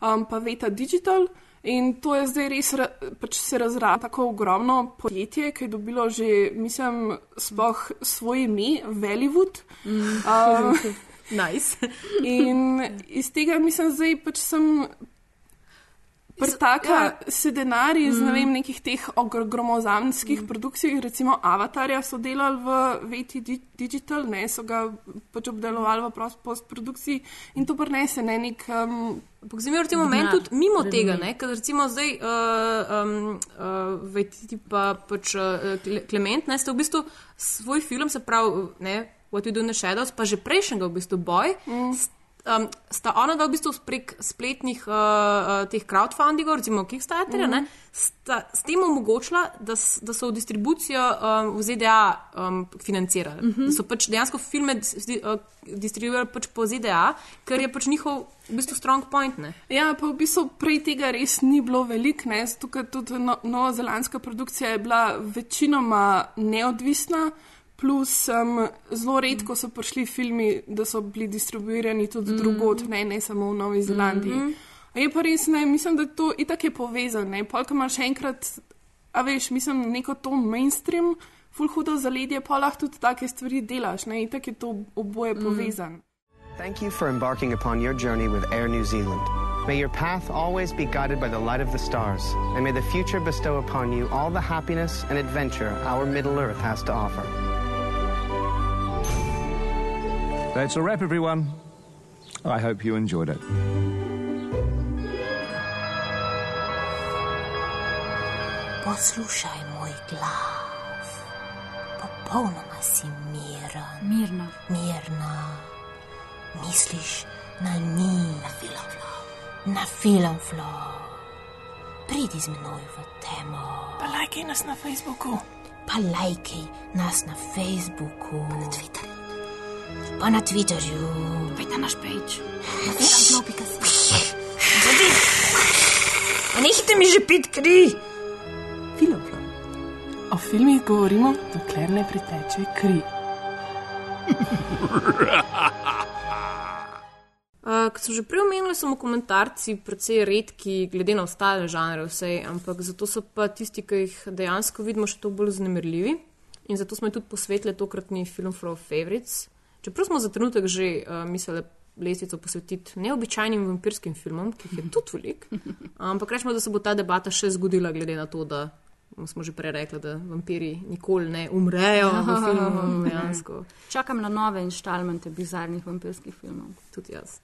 um, pa Veta Digital. In to je zdaj res pač se razraslo tako ogromno podjetje, ki je dobilo že, mislim, sploh svoj ime, Vellywood. Mm. Um, nice. in iz tega mislim, zdaj pač sem. Prtaka ja. se denar iz mm. ne vem, nekih teh gromozanskih mm. produkcij, recimo Avatarja so delali v VT Di- Digital, ne so ga pač obdelovali v postprodukciji in to prenese ne nek. Um, Ampak zdaj v tem momentu tudi mimo tega, ne, ker recimo zdaj uh, um, uh, vejti pa pač uh, Kle- Klement, ne, ste v bistvu svoj film, se pravi, ne, What We Do in the Shadows, pa že prejšnjega v bistvu boj, mm. um, sta ona dva v bistvu prek spletnih uh, uh, teh crowdfundingov, recimo Kickstarterja, mm. ne, sta s tem omogočila, da, da so v distribucijo um, v ZDA um, financirali. Mm. -hmm. Da so pač dejansko filme uh, distribuirali pač po ZDA, ker je pač njihov v bistvu strong point. Ne. Ja, pa v bistvu prej tega res ni bilo veliko, ne, ker tudi no, novozelandska produkcija je bila večinoma neodvisna, plus um, zelo redko so prišli filmi, da so bili distribuirani tudi mm. drugod, ne, ne samo v Novi Zelandiji. Mm. -hmm. Je pa res, ne, mislim, da to itak je povezano. Polk imaš enkrat, a veš, mislim, neko to mainstream, full hudo zaledje, pa lahko tudi take stvari delaš, ne, itak je to oboje mm. povezano. Thank you for embarking upon your journey with Air New Zealand. May your path always be guided by the light of the stars, and may the future bestow upon you all the happiness and adventure our Middle Earth has to offer. That's a wrap, everyone. I hope you enjoyed it. Poslušaj moj glas. Popolnoma si miren. Mirna. Mirna. Misliš na njih. Na filmflo. Na filmflo. Pridi z menoj v temo. Pa lajkaj nas na Facebooku. Pa lajkaj nas na Facebooku. Pa na Twitterju. Pa na Twitterju. Pej na naš page. Na filmflo.si. Zadi. A nehite mi že pit kri. Filmflo. O filmih govorimo, dokler ne priteče kri. Uh, kot sem že prej omenila, so komentarci precej redki, glede na ostale žanre, vsej, ampak zato so pa tisti, ki jih dejansko vidimo, še to bolj znemirljivi. In zato smo tudi posvetili tokratni film for favorites. Čeprav smo za trenutek že uh, mislili lestvico posvetiti neobičajnim vampirskim filmom, ki jih je tudi veliko, ampak rečemo, da se bo ta debata še zgodila, glede na to, da smo že prej rekli, da vampiri nikoli ne umrejo v filmu. Dejansko. Čakam na nove inštalmente bizarnih vampirskih filmov. Tudi jaz.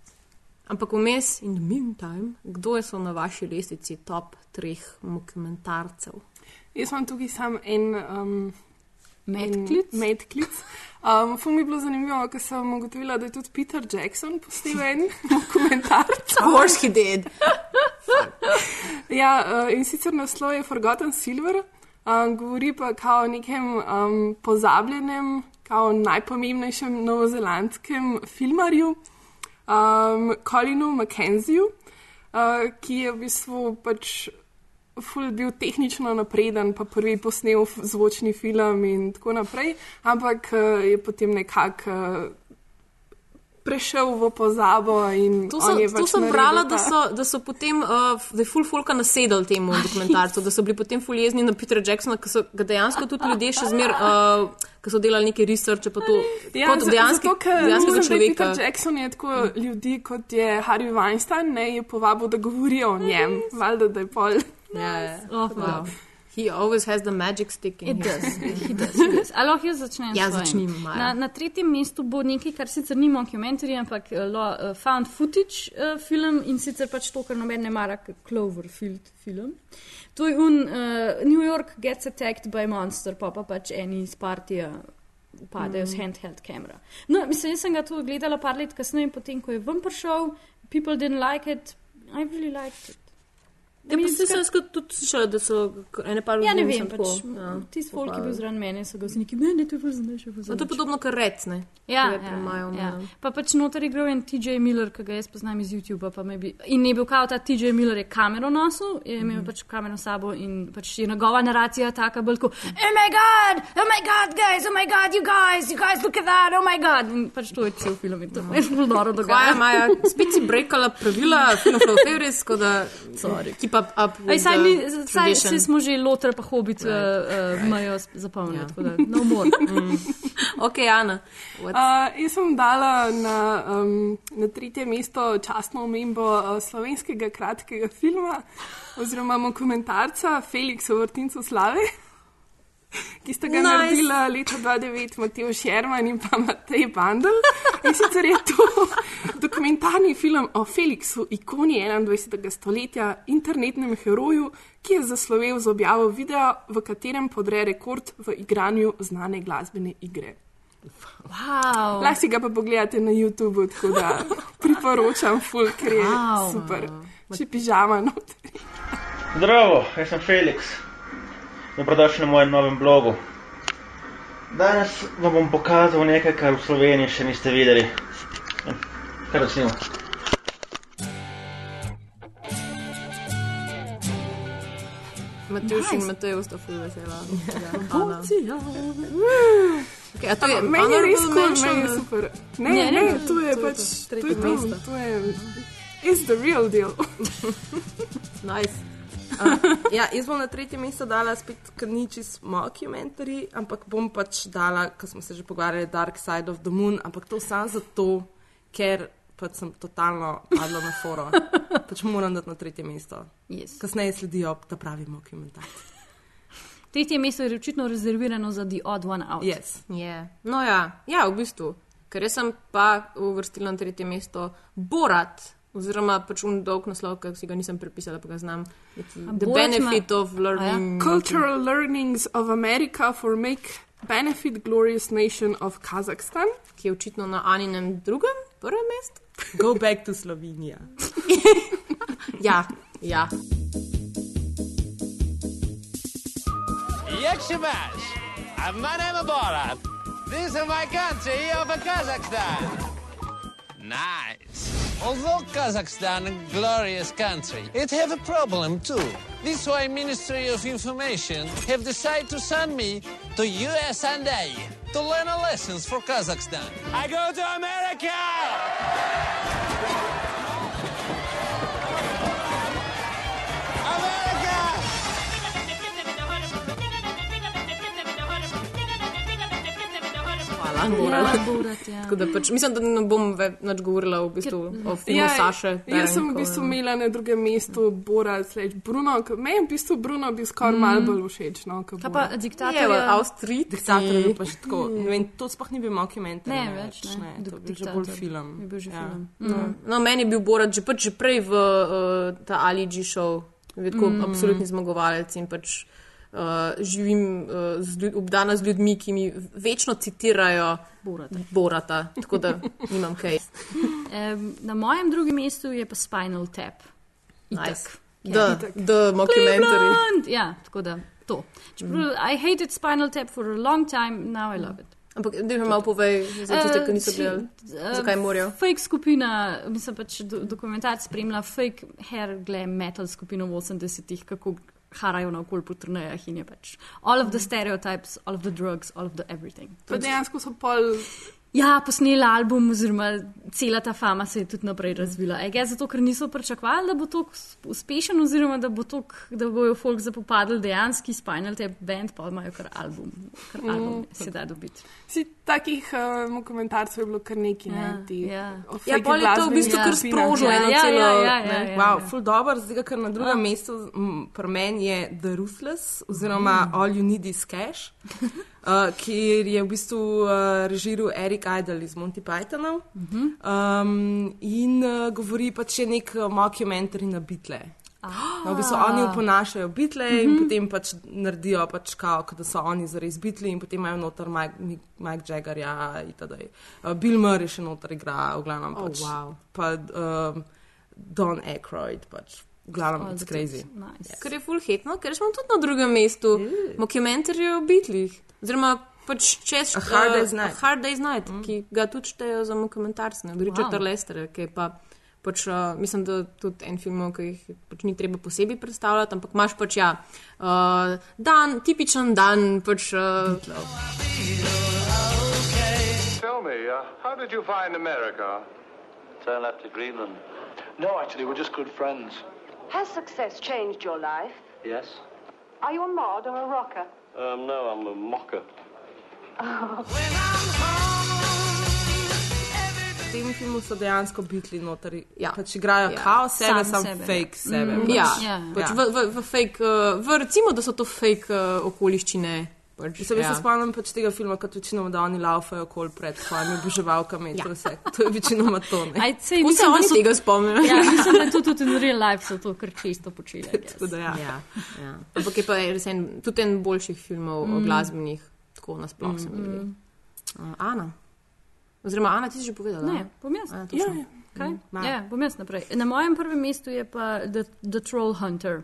Ampak vmes, in the meantime, kdo je so na vaši lestvici top treh dokumentarcev? Jaz imam tukaj sam en um, medklic. medklic. Um, Fum je bilo zanimivo, ker sem ugotovila, da je tudi Peter Jackson posnel en dokumentarc. Course he did. ja, uh, in sicer naslov je Forgotten Silver, um, govori pa o nekem um, pozabljenem, kao najpomembnejšem novozelandskem filmarju, um, Colinu McKenzieju, uh, ki je v bistvu pač ful bil tehnično napreden, pa prvi posnel zvočni film in tako naprej, ampak uh, je potem nekako uh, prešel v pozabo in To, so, to pač sem brala, da so, da so potem, uh, da je full folka nasedal temu dokumentarcu, da so bili potem full jezni na Petra Jacksona, ker so ga dejansko tudi ljudje še zmer, uh, ki so delali neke researche, pa to Ja, kot za- dejanski, zato, ker dejanskega da je človeka. Peter Jackson je tako ljudi, kot je Harvey Weinstein, ne, je povabil, da govorijo o njem. Valjda, da je pol. Ja, ja. Oh, wow. He always has the magic stick in It his- does, he does, he does. Ali lahko jaz začnem? Ja, Maja. Na, na tretjem mestu bo nekaj, kar sicer ni mockumentary, ampak uh, lo, uh, found footage uh, film in sicer pač to, kar noben ne mara, Cloverfield film. To je un uh, New York gets attacked by monster, pa pa pač eni iz partija padejo mm. s handheld kamera. No, mislim, jaz sem ga tu gledala par let kasneje, potem ko je ven prišel, people didn't like it, I really liked it. Ja, pa sem skrat tudi slišala, da so ene par Ja, ne ljudi vem, pač, ja, tisti folk, ki je bil zraven mene, so ga vsi ne, ne, to je bolj zanimivo. No, to je podobno kot rec, ne? Ja, ja, premajo, ja. Pa pač noter je igral en TJ Miller, ki ga jaz poznam iz YouTuba. pa me Bi, in je bil kao ta TJ Miller, je kamero nosil, je imel mm. pač kamero sabo in pač je njegova naracija taka bolj kot, oh my god, oh my god, guys, oh my god, you guys, you guys, look at that, oh my god. In pač to je cel film in to je zelo dobro Kaj dogaja. Maja, spet si brekala pravila, film tako da Sorry. Keep up, up with Aj, saj, the mi, saj, saj smo že loter pa hobit right. uh, uh, mejo zapolnili, ja. tako da no more. Mm. Ok, Ana. Uh, jaz sem dala na, um, na tretje mesto častno omembo uh, slovenskega kratkega filma oziroma dokumentarca Felix o vrtincu slave, ki sta ga Nice. naredila leta 2009 Mateo Šerman in pa Matej Bandel. In sicer je to dokumentarni film o Felixu, ikoni 21. stoletja, internetnem heroju, ki je zaslovel z objavo videa, v katerem podre rekord v igranju znane glasbene igre. Wow. Lahko si ga pa pogledate na YouTubu, tako da priporočam, full, ker je Wow. super. Če pižama not. Zdravo, jaz sem Felix. Dobrodošli na mojem novem blogu. Danes vam bom pokazal nekaj, kar v Sloveniji še niste videli. Kar snimam. Matjuš in Nice. Matej sta ful vesela. Ja. Okay, a to je meni je res mention, meni je super. Ne, Ne, ne, ne, to je pač to, je tretje to, mesto. to je is the real deal. nice. Uh, ja, jaz bom na tretje mesto dala spet, ker ni čist mockumentary, ampak bom pač dala, ker smo se že pogovarjali, Dark Side of the Moon, ampak to samo zato, ker pač sem totalno padla na foro. pač moram dati na tretje mesto. Yes. Kasneje sledijo ta pravi mockumentary. Tretje mesto je očitno rezervirano za The Odd One Out. Yes. Yeah. No, ja. ja, v bistvu. Ker jaz sem pa uvrstila na tretje mesto Borat, oziroma pač un dolg naslov, ki si ga nisem prepisala, pa ga znam. The Borat benefit of learning. Cultural learnings of America for make benefit glorious nation of Kazakhstan. Ki je očitno na Aninem drugem, prvem mestu. Go back to Slovenija. ja, ja. Yakshimash, my name is Borat. This is my country of Kazakhstan. Nice. Although Kazakhstan a glorious country, it have a problem too. This why Ministry of Information have decided to send me to USA to learn a lessons for Kazakhstan. I go to America! Hvala, morala. Ja, Borat, ja. Tako da pač, mislim, da ne bom več govorila v bistvu o filmu Saše. jaz sem v bistvu imela na drugem mestu Bora, sleč Bruno. Meni je v bistvu Bruno bil skoraj Mm. malo bolj všeč. No, Kaj pa diktator? Je, je- Avstrij, diktator je bil pa že tako. Ne vem, to sploh ni bil mockumentary. Ne, več ne. ne to je bil že bolj film. Je bil že Ja. film. No, Mm. no, meni je bil Borat že, pač že prej v uh, ta Ali G show, vedno Mm. mm. absolutni zmagovalec in pač uh, živim uh, z ljud, obdana z ljudmi, ki mi večno citirajo Borata. Borata tako da nimam kaj. Um, na mojem drugem mestu je pa Spinal Tap. Nice. Itak. The- the mockumentary. Ja, tako da to. Čeprav, I hated Spinal Tap for a long time, now I love it. Ampak, da mi malo povej, za tiste, ki niso Eh, gledali, eh, zakaj morajo. Fake skupina, mislim pač do, dokumentarc spremlja fake hair glam metal skupino v 80-ih, kako harajo naokol po turnejah in je pač all of the stereotypes, all of the drugs, all of the everything. Pa dejansko so pol Ja, posneli album, oziroma cela ta fama se je tudi naprej razvila. E, zato, ker niso pričakovali, da bo to uspešen, oziroma da, bo tok, da bojo folk zapopadli dejanski Spinal Tap band, pa imajo kar album, kar album Mm. se da dobiti. Si takih um, komentarjev je bilo kar nekaj, ne? Ja, Ti, ja. Ja, pol je to v bistvu kar skupinah. sprožilo Ja, ja, celo. ja, ja, ja, ne, ja, Wow, ja. ful dobro, zdaj ker na drugem Ja. mestu pri meni je The Ruthless, oziroma All You Need Is Cash, uh, kjer je v bistvu uh, režiral Eric Idle iz Monty Pythonov um, in uh, govori pač še nek uh, mockumentary na bitle. No, v bistvu oni oponašajo bitle in Mhm. potem pač naredijo, pač kao, kot da so oni zares bitli, in potem imajo noter Mike, Mike, Jaggerja itd. Uh, Bill Murray še noter igra, v glavnem Oh, pač. wow. Pa um, Don Aykroyd, pač. V glavnem, Oh, it's crazy. Nice. Kar je full hitno, ker smo tudi na drugem mestu, dokumentarje o bitlih. Oziroma, pač čez A Hard eh, Day's Night. A Hard Day's Night, mm. ki ga tudi štejejo za dokumentarce, Richard Wow. Lester, ki je pa. Pač, uh, mislim, da tudi en film, ki jih pač ni treba posebej predstavljati, ampak imaš pač ja, uh, dan, tipičen dan. Pač, uh, Tell me, uh, how did you find America? Turn left to Greenland. No, actually, we're just good friends. Has success changed your life? Yes? Are you a mod or a rocker? Um, no, I'm a mocker. V tem filmu so dejansko bitli noter. Ja. Pač igrajo ja. kao sebe, sam, sam fake sebe. Mm, pač. ja, ja. pač v, v, v fake, uh, v, recimo, da so to fake uh, okoliščine. Pač, Se, ja. se spomnim pač tega filma, kot večinoma, da oni laufajo okoli pred svojimi oboževalkami. Ja. To, to je večinoma to. Aj, sej, mislim, da oni so- tega spomnijo? Ja, mislim, da je to tudi in real life so to kar čisto počeli. Da ja. Ja, ja. Ampak je pa res en, tudi en boljših filmov mm. o Mm. glasbenih, tako nasploh mm. se mi zdi. Uh, Ana. Oziroma, Ana, ti si že povedala. Ne, bom jaz. A, točno. Kaj? Ma. Ja, bom jaz naprej. Na mojem prvem mestu je pa The, the Troll Hunter.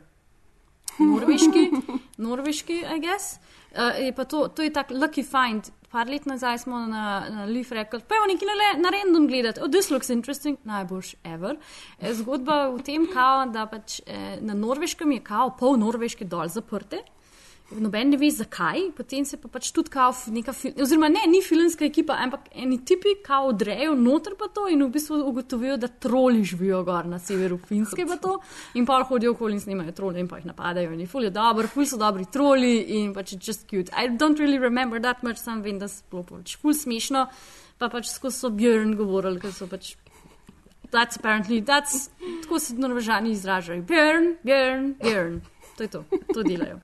Norveški, norveški, I guess. Uh, je pa to, to je tak lucky find. Par let nazaj smo na, na Leaf rekli, pa je nekaj na, na random gledati. Oh, this looks interesting, najboljš ever. Eh, Zgodba v tem, kao, da pač eh, na norveškem je kao pol norveške dol zaprte. Noben ne ve zakaj, potem se pa pač tudi kao neka, oziroma ne, ni filmska ekipa, ampak eni tipi kao odrejo noter pa to in v bistvu ugotovijo, da troli živijo gor na severu Finske pa to in pa hodijo okoli in snimajo trole in pa jih napadajo in je ful je dobro, ful so dobri troli in pač je just cute. I don't really remember that much, sam vem, da so pač ful smešno, pa pač skozi so Björn govorili, ker so pač That's apparently, that's, tako se norvežani izražajo. Björn, Björn, Björn. To je to, to delajo.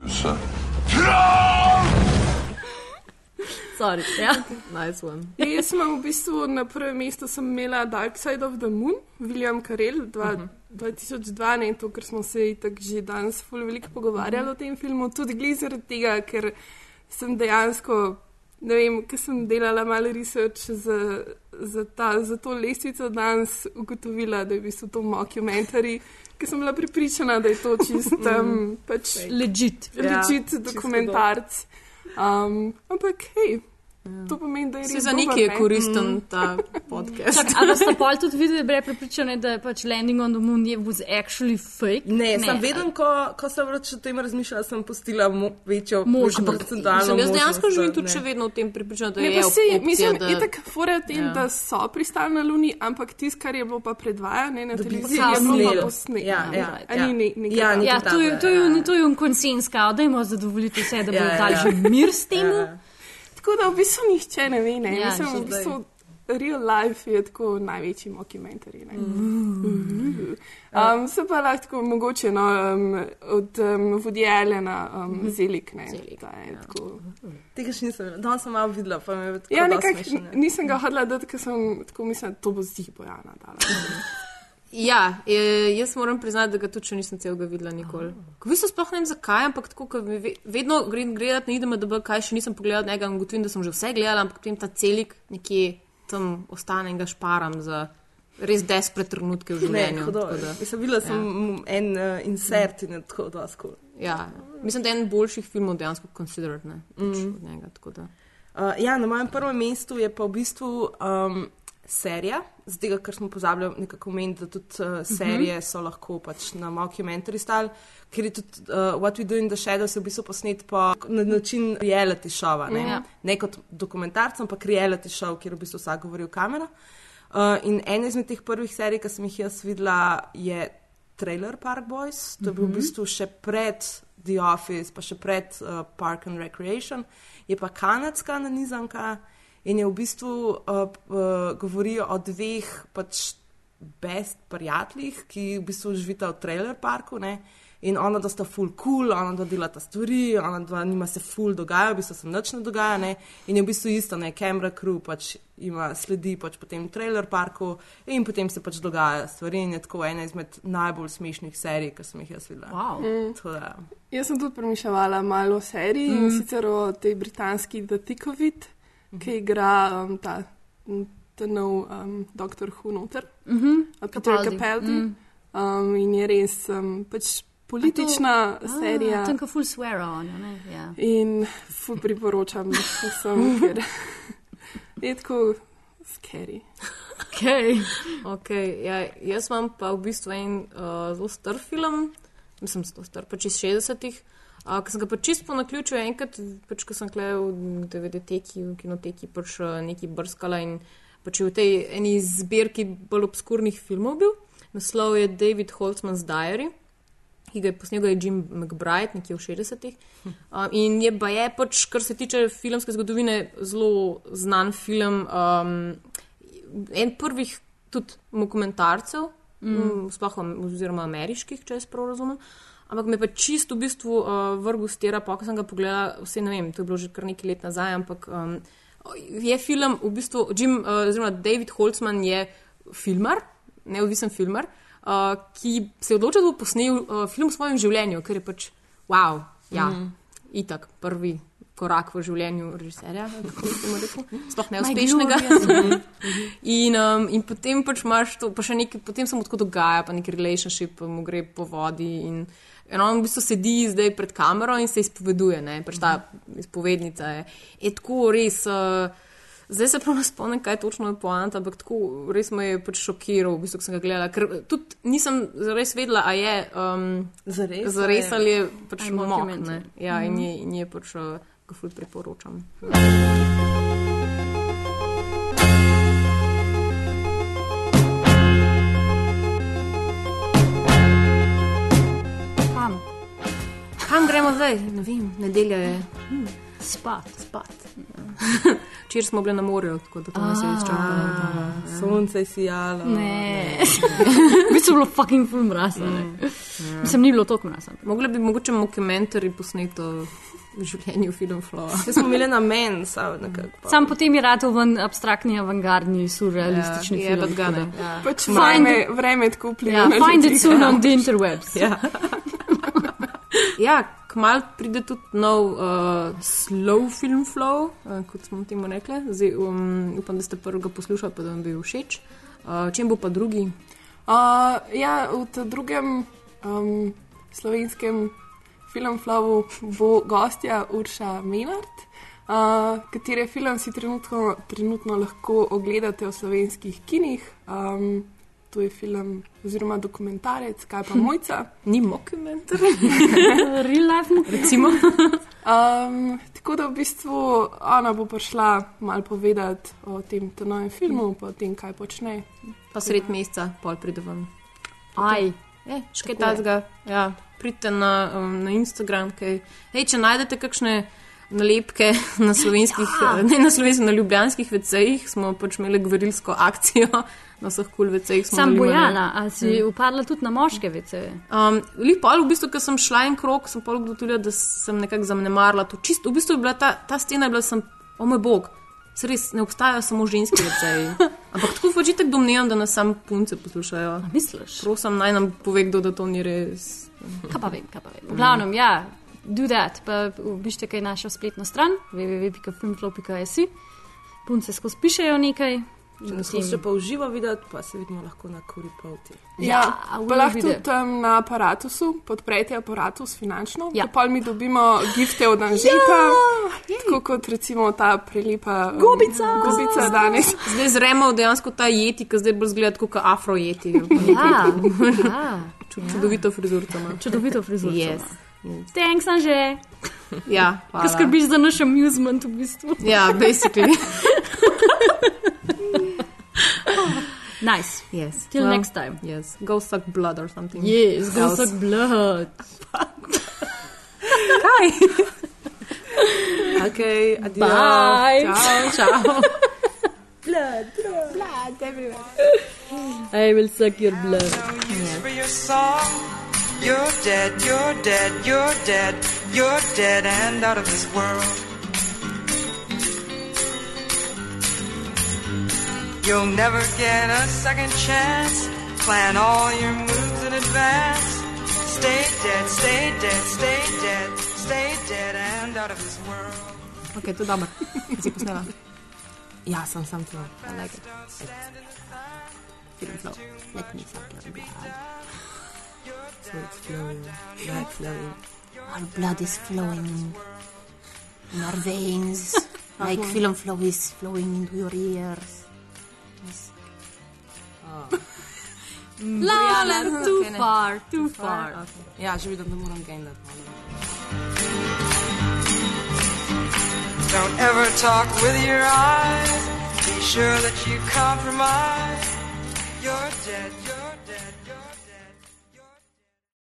Sorry, ja. Nice one. Ja, jaz sem v bistvu na prvem mestu sem imela Dark Side of the Moon, William Carell, dva, uh -huh. 2002, ne to, ker smo se tako že danes ful veliko pogovarjali uh -huh. o tem filmu, tudi glede zaradi tega, ker sem dejansko, ne vem, ker sem delala malo research za, za, ta, za to lestvico danes, ugotovila, da je v bistvu to mockumentary, ker sem bila pripričana, da je to čist um, pač Legit. legit Ja, dokumentarc. Um, ampak hej. To pomeni, da je Se res za nekaj je koristen Mm. ta podcast. Čak, a boste pol tudi videli, da je prepričane, da je pač Landing on the Moon je was actually fake? Ne, ne sem vedem, ko, ko sem več o tem razmišljala, sem postila mo večjo Možnost. Mislim, jaz dejansko živim tudi ne. še vedno v tem prepričanju, da Ne, je opcija, mislim, da... da... itak fora tem, Ja. ja. da so pristali na Luni, ampak tisto, kar je bilo pa predvajano na televiziji, je bilo pa posneto. Ja, ja, A ni ne- nekaj Ja, nekaj Ja, to je, to je, takega, to je un konsens, da jim zadovoljiti vse, da bo Ja, ja, ja. dal že mir s tem. Ja. Tako da v bistvu nihče ne ve. Ne? Ja, Mislim, v bistvu, real life je tako največji mockumentary. Mm. Um, se pa lahko mogoče no, um, od um, Woody Allena um, Zelik. Ne? Ta je tako- Tega še nisem videla, danes sem malo videla, pa me je tako Ja, smešno. nisem ga hodila dati, ker sem tako mislila, da to bo zdi bojana. dala. Ja, je, jaz moram priznati, da ga tudi nisem celega videla nikoli. Ko v bistvu sploh ne vem zakaj, ampak tako, ko mi ve- vedno grem gledati na IDMDB, kaj še nisem pogledala njega in ugotovim, da sem že vse gledala, ampak potem ta celik nekje tam ostane in ga šparam za res despre trenutke v Ne, življenju. tako da- Mislim, videla sem Ja. en uh, insert in je tako dosti cool. Ja, mislim, da je en boljših filmov dejansko considered, ne, Mm. od njega. da. Uh, ja, na mojem prvem mestu je pa v bistvu um, serija, z tega, ker smo pozabili nekako omeniti, da tudi uh, serije so lahko pač na mockumentary style, ker je tudi uh, What We Do in the Shadows je v bistvu posnet po na način reality šova, ne? Ja. ne kot dokumentarc, ampak reality show, kjer v bistvu vsak govori v kamero. Uh, in ena izmed teh prvih serij, ki sem jih jaz videla, je Trailer Park Boys. To je bil v Mhm. bistvu še pred The Office, pa še pred uh, Park and Recreation. Je pa kanadska nanizanka in je v bistvu uh, uh, govorijo o dveh pač best prijateljih, ki v bistvu živita v trailer parku. Ne? In ona, da sta full cool, ona, da delata stvari, ona, da nima se full dogaja, v bistvu se nič ne dogaja. Ne? In je v bistvu isto, ne, camera crew pač ima sledi pač po tem trailer parku in potem se pač dogaja stvari. In je tako ena izmed najbolj smešnih serij, ki sem jih jaz videla. Wow. Mm. Tako da, Jaz sem tudi premišljala malo o seriji mm. In sicer o tej britanski The Thick mm. ki igra um, ta, ta nov um, Doctor Who noter, Mhm. Peter Capaldi. Capaldi. Mm. Um, in je res um, pač politična A, serija. Tam, ko full swear on, ne? Ja. In ful priporočam vsem, ker je tako scary. Okay. Okay, ja, jaz imam pa v bistvu en uh, zelo star film, mislim, zelo star, pač iz 60-ih, uh, ki sem ga pač čisto po naključju enkrat, pač ko sem klejal v DVD-teki, v kinoteki, pač uh, neki brskala in pač v tej eni zbirki bolj obskurnih filmov bil. Naslov je David Holtzman's Diary. Ki ga je posnel je Jim McBride, nekje v 60-ih. Um, in je pa je, pač, kar se tiče filmske zgodovine, zelo znan film. Um, en prvih tudi dokumentarcev, Mm. sploh oziroma ameriških, če jaz prav razumem. Ampak me pa čisto v bistvu uh, vrgu stera, pa ko sem ga pogledala, vse ne vem, to je bilo že kar nekaj let nazaj, ampak um, je film, v bistvu Jim, uh, oziroma David Holtzman je filmar, neodvisen filmar, uh, ki se je odločil, da bo posnel uh, film v svojem življenju, ker je pač wow, ja, Mhm. mm. itak prvi korak v življenju režiserja, tako bi temu rekel, sploh neuspešnega. glorious. in, um, in potem pač imaš to, pa še nekaj, potem se mu tako dogaja, pa neki relationship mu gre po vodi. In, in on v bistvu sedi zdaj pred kamero in se izpoveduje, ne, pač ta izpovednica je. Je tako res. Uh, Zdaj se prav ne spomnim, kaj točno je poanta, ampak tako res me je pač šokiral, v bistvu, ko sem ga gledala. Ker tudi nisem zares vedela, a je um, Zares, zares ali je pač mok. mockumentary. ne. Ja, in Mhm. je, in je pač uh, ga ful priporočam. Kam? Kam gremo zdaj? Ne vem, nedelja je. Hmm. Spat. Spat. Včeraj smo bili na morju, tako da to nas je izčrpalo. Sonce je sijalo. Ne. bistvu je bilo fucking full mraza. Mm. Mislim, ni bilo toliko mraza. Mogli bi mogoče mockumentary posneto v življenju film Flow. Saj smo imeli namen, samo nekako. Sam potem je rado ven abstraktni, avangardni, surrealistični Ja, je film. Ja. Pač Find vreme, it- vreme je vpliva. Ja, na find it soon Ja. on the interwebs. Ja. ja, kmal pride tudi nov uh, slow film flow, uh, kot smo temu rekli. Zdaj, um, upam, da ste prvega poslušali, pa da vam bi všeč. Uh, čem bo pa drugi? Uh, ja, v drugem um, slovenskem filmflowu bo gostja Urša Menard, uh, katere film si trenutno, trenutno lahko ogledate v slovenskih kinih. Um, to je film oziroma dokumentarec, kaj pa mojca. Ni mockumentary. Real life. Recimo. Um, tako da v bistvu ona bo prišla malo povedati o tem novem filmu, pa o tem, kaj počne. Pa sred meseca, pol pride ven. Aj. Je, še kaj tazga. Ja, pridite na, um, na Instagram. Kaj, hej, če najdete kakšne nalepke na slovenskih, Ja. ja. ne na slovenskih, na ljubljanskih vecejih, smo pač imeli govorilsko akcijo na vseh kul vecejih. smo Sam. Bojana, a si Mm. upadla tudi na moške vece? Um, Lih pa, v bistvu, ko sem šla en krok, sem pa ugotovila, da sem nekako zanemarila to. Čist, v bistvu je bila ta, ta scena, je bila sem, o moj bog, se res ne obstajajo samo ženske veceji. Ampak tako pač itak domnevam, da nas sam punce poslušajo. Misliš? Prosim, naj nam pove, kdo da to ni res. Kaj pa vem, kaj pa vem. V glavnem, ja, do that. Pa obišite kaj našo spletno stran www.filmflow.js. Punce skozi pišejo nekaj Če nas hoče pa uživo videti, pa se vidimo lahko na kuripolti. Ja, a pa lahko tudi um, na aparatusu, podprete aparatus finančno, ja. pa mi dobimo gifte od Anžeta, ja, tako kot recimo ta prelepa um, Gobica! gobica danes. Zdaj zremo dejansko ta jeti, ki zdaj bolj zgleda kot afro jeti. Ja, ja. Čudovito frizurico ima. Čudovito frizurico Yes. Mm. Thanks, Anže. Ja, Ki hvala. skrbiš za naš amusement v bistvu. Ja, basically. nice. Yes. Till Well, next time. Yes. Go suck blood or something. Yes, go else. suck blood. Kaj? Ok, adijo. Bye. Ciao, ciao. blood, blood, blood everywhere. I will suck your blood. use for your song. You're dead, you're dead, you're dead, you're dead and out of this world. You'll never get a second chance. Plan all your moves in advance. Stay dead, stay dead, stay dead, stay dead and out of this world. Ok, to dobro. Si posnela? Ja, sem sam to. I like it. Film flow. Let me your blood. So it's flowing, blood flowing. Our blood is flowing in our veins, like film flow is flowing into your ears. Yes. Oh. Mm. La, la, too Okay, far, too far. Okay. Ja, že vidim, da moram gain that malo. Don't ever talk with your eyes. Be sure that you compromise. You're dead, you're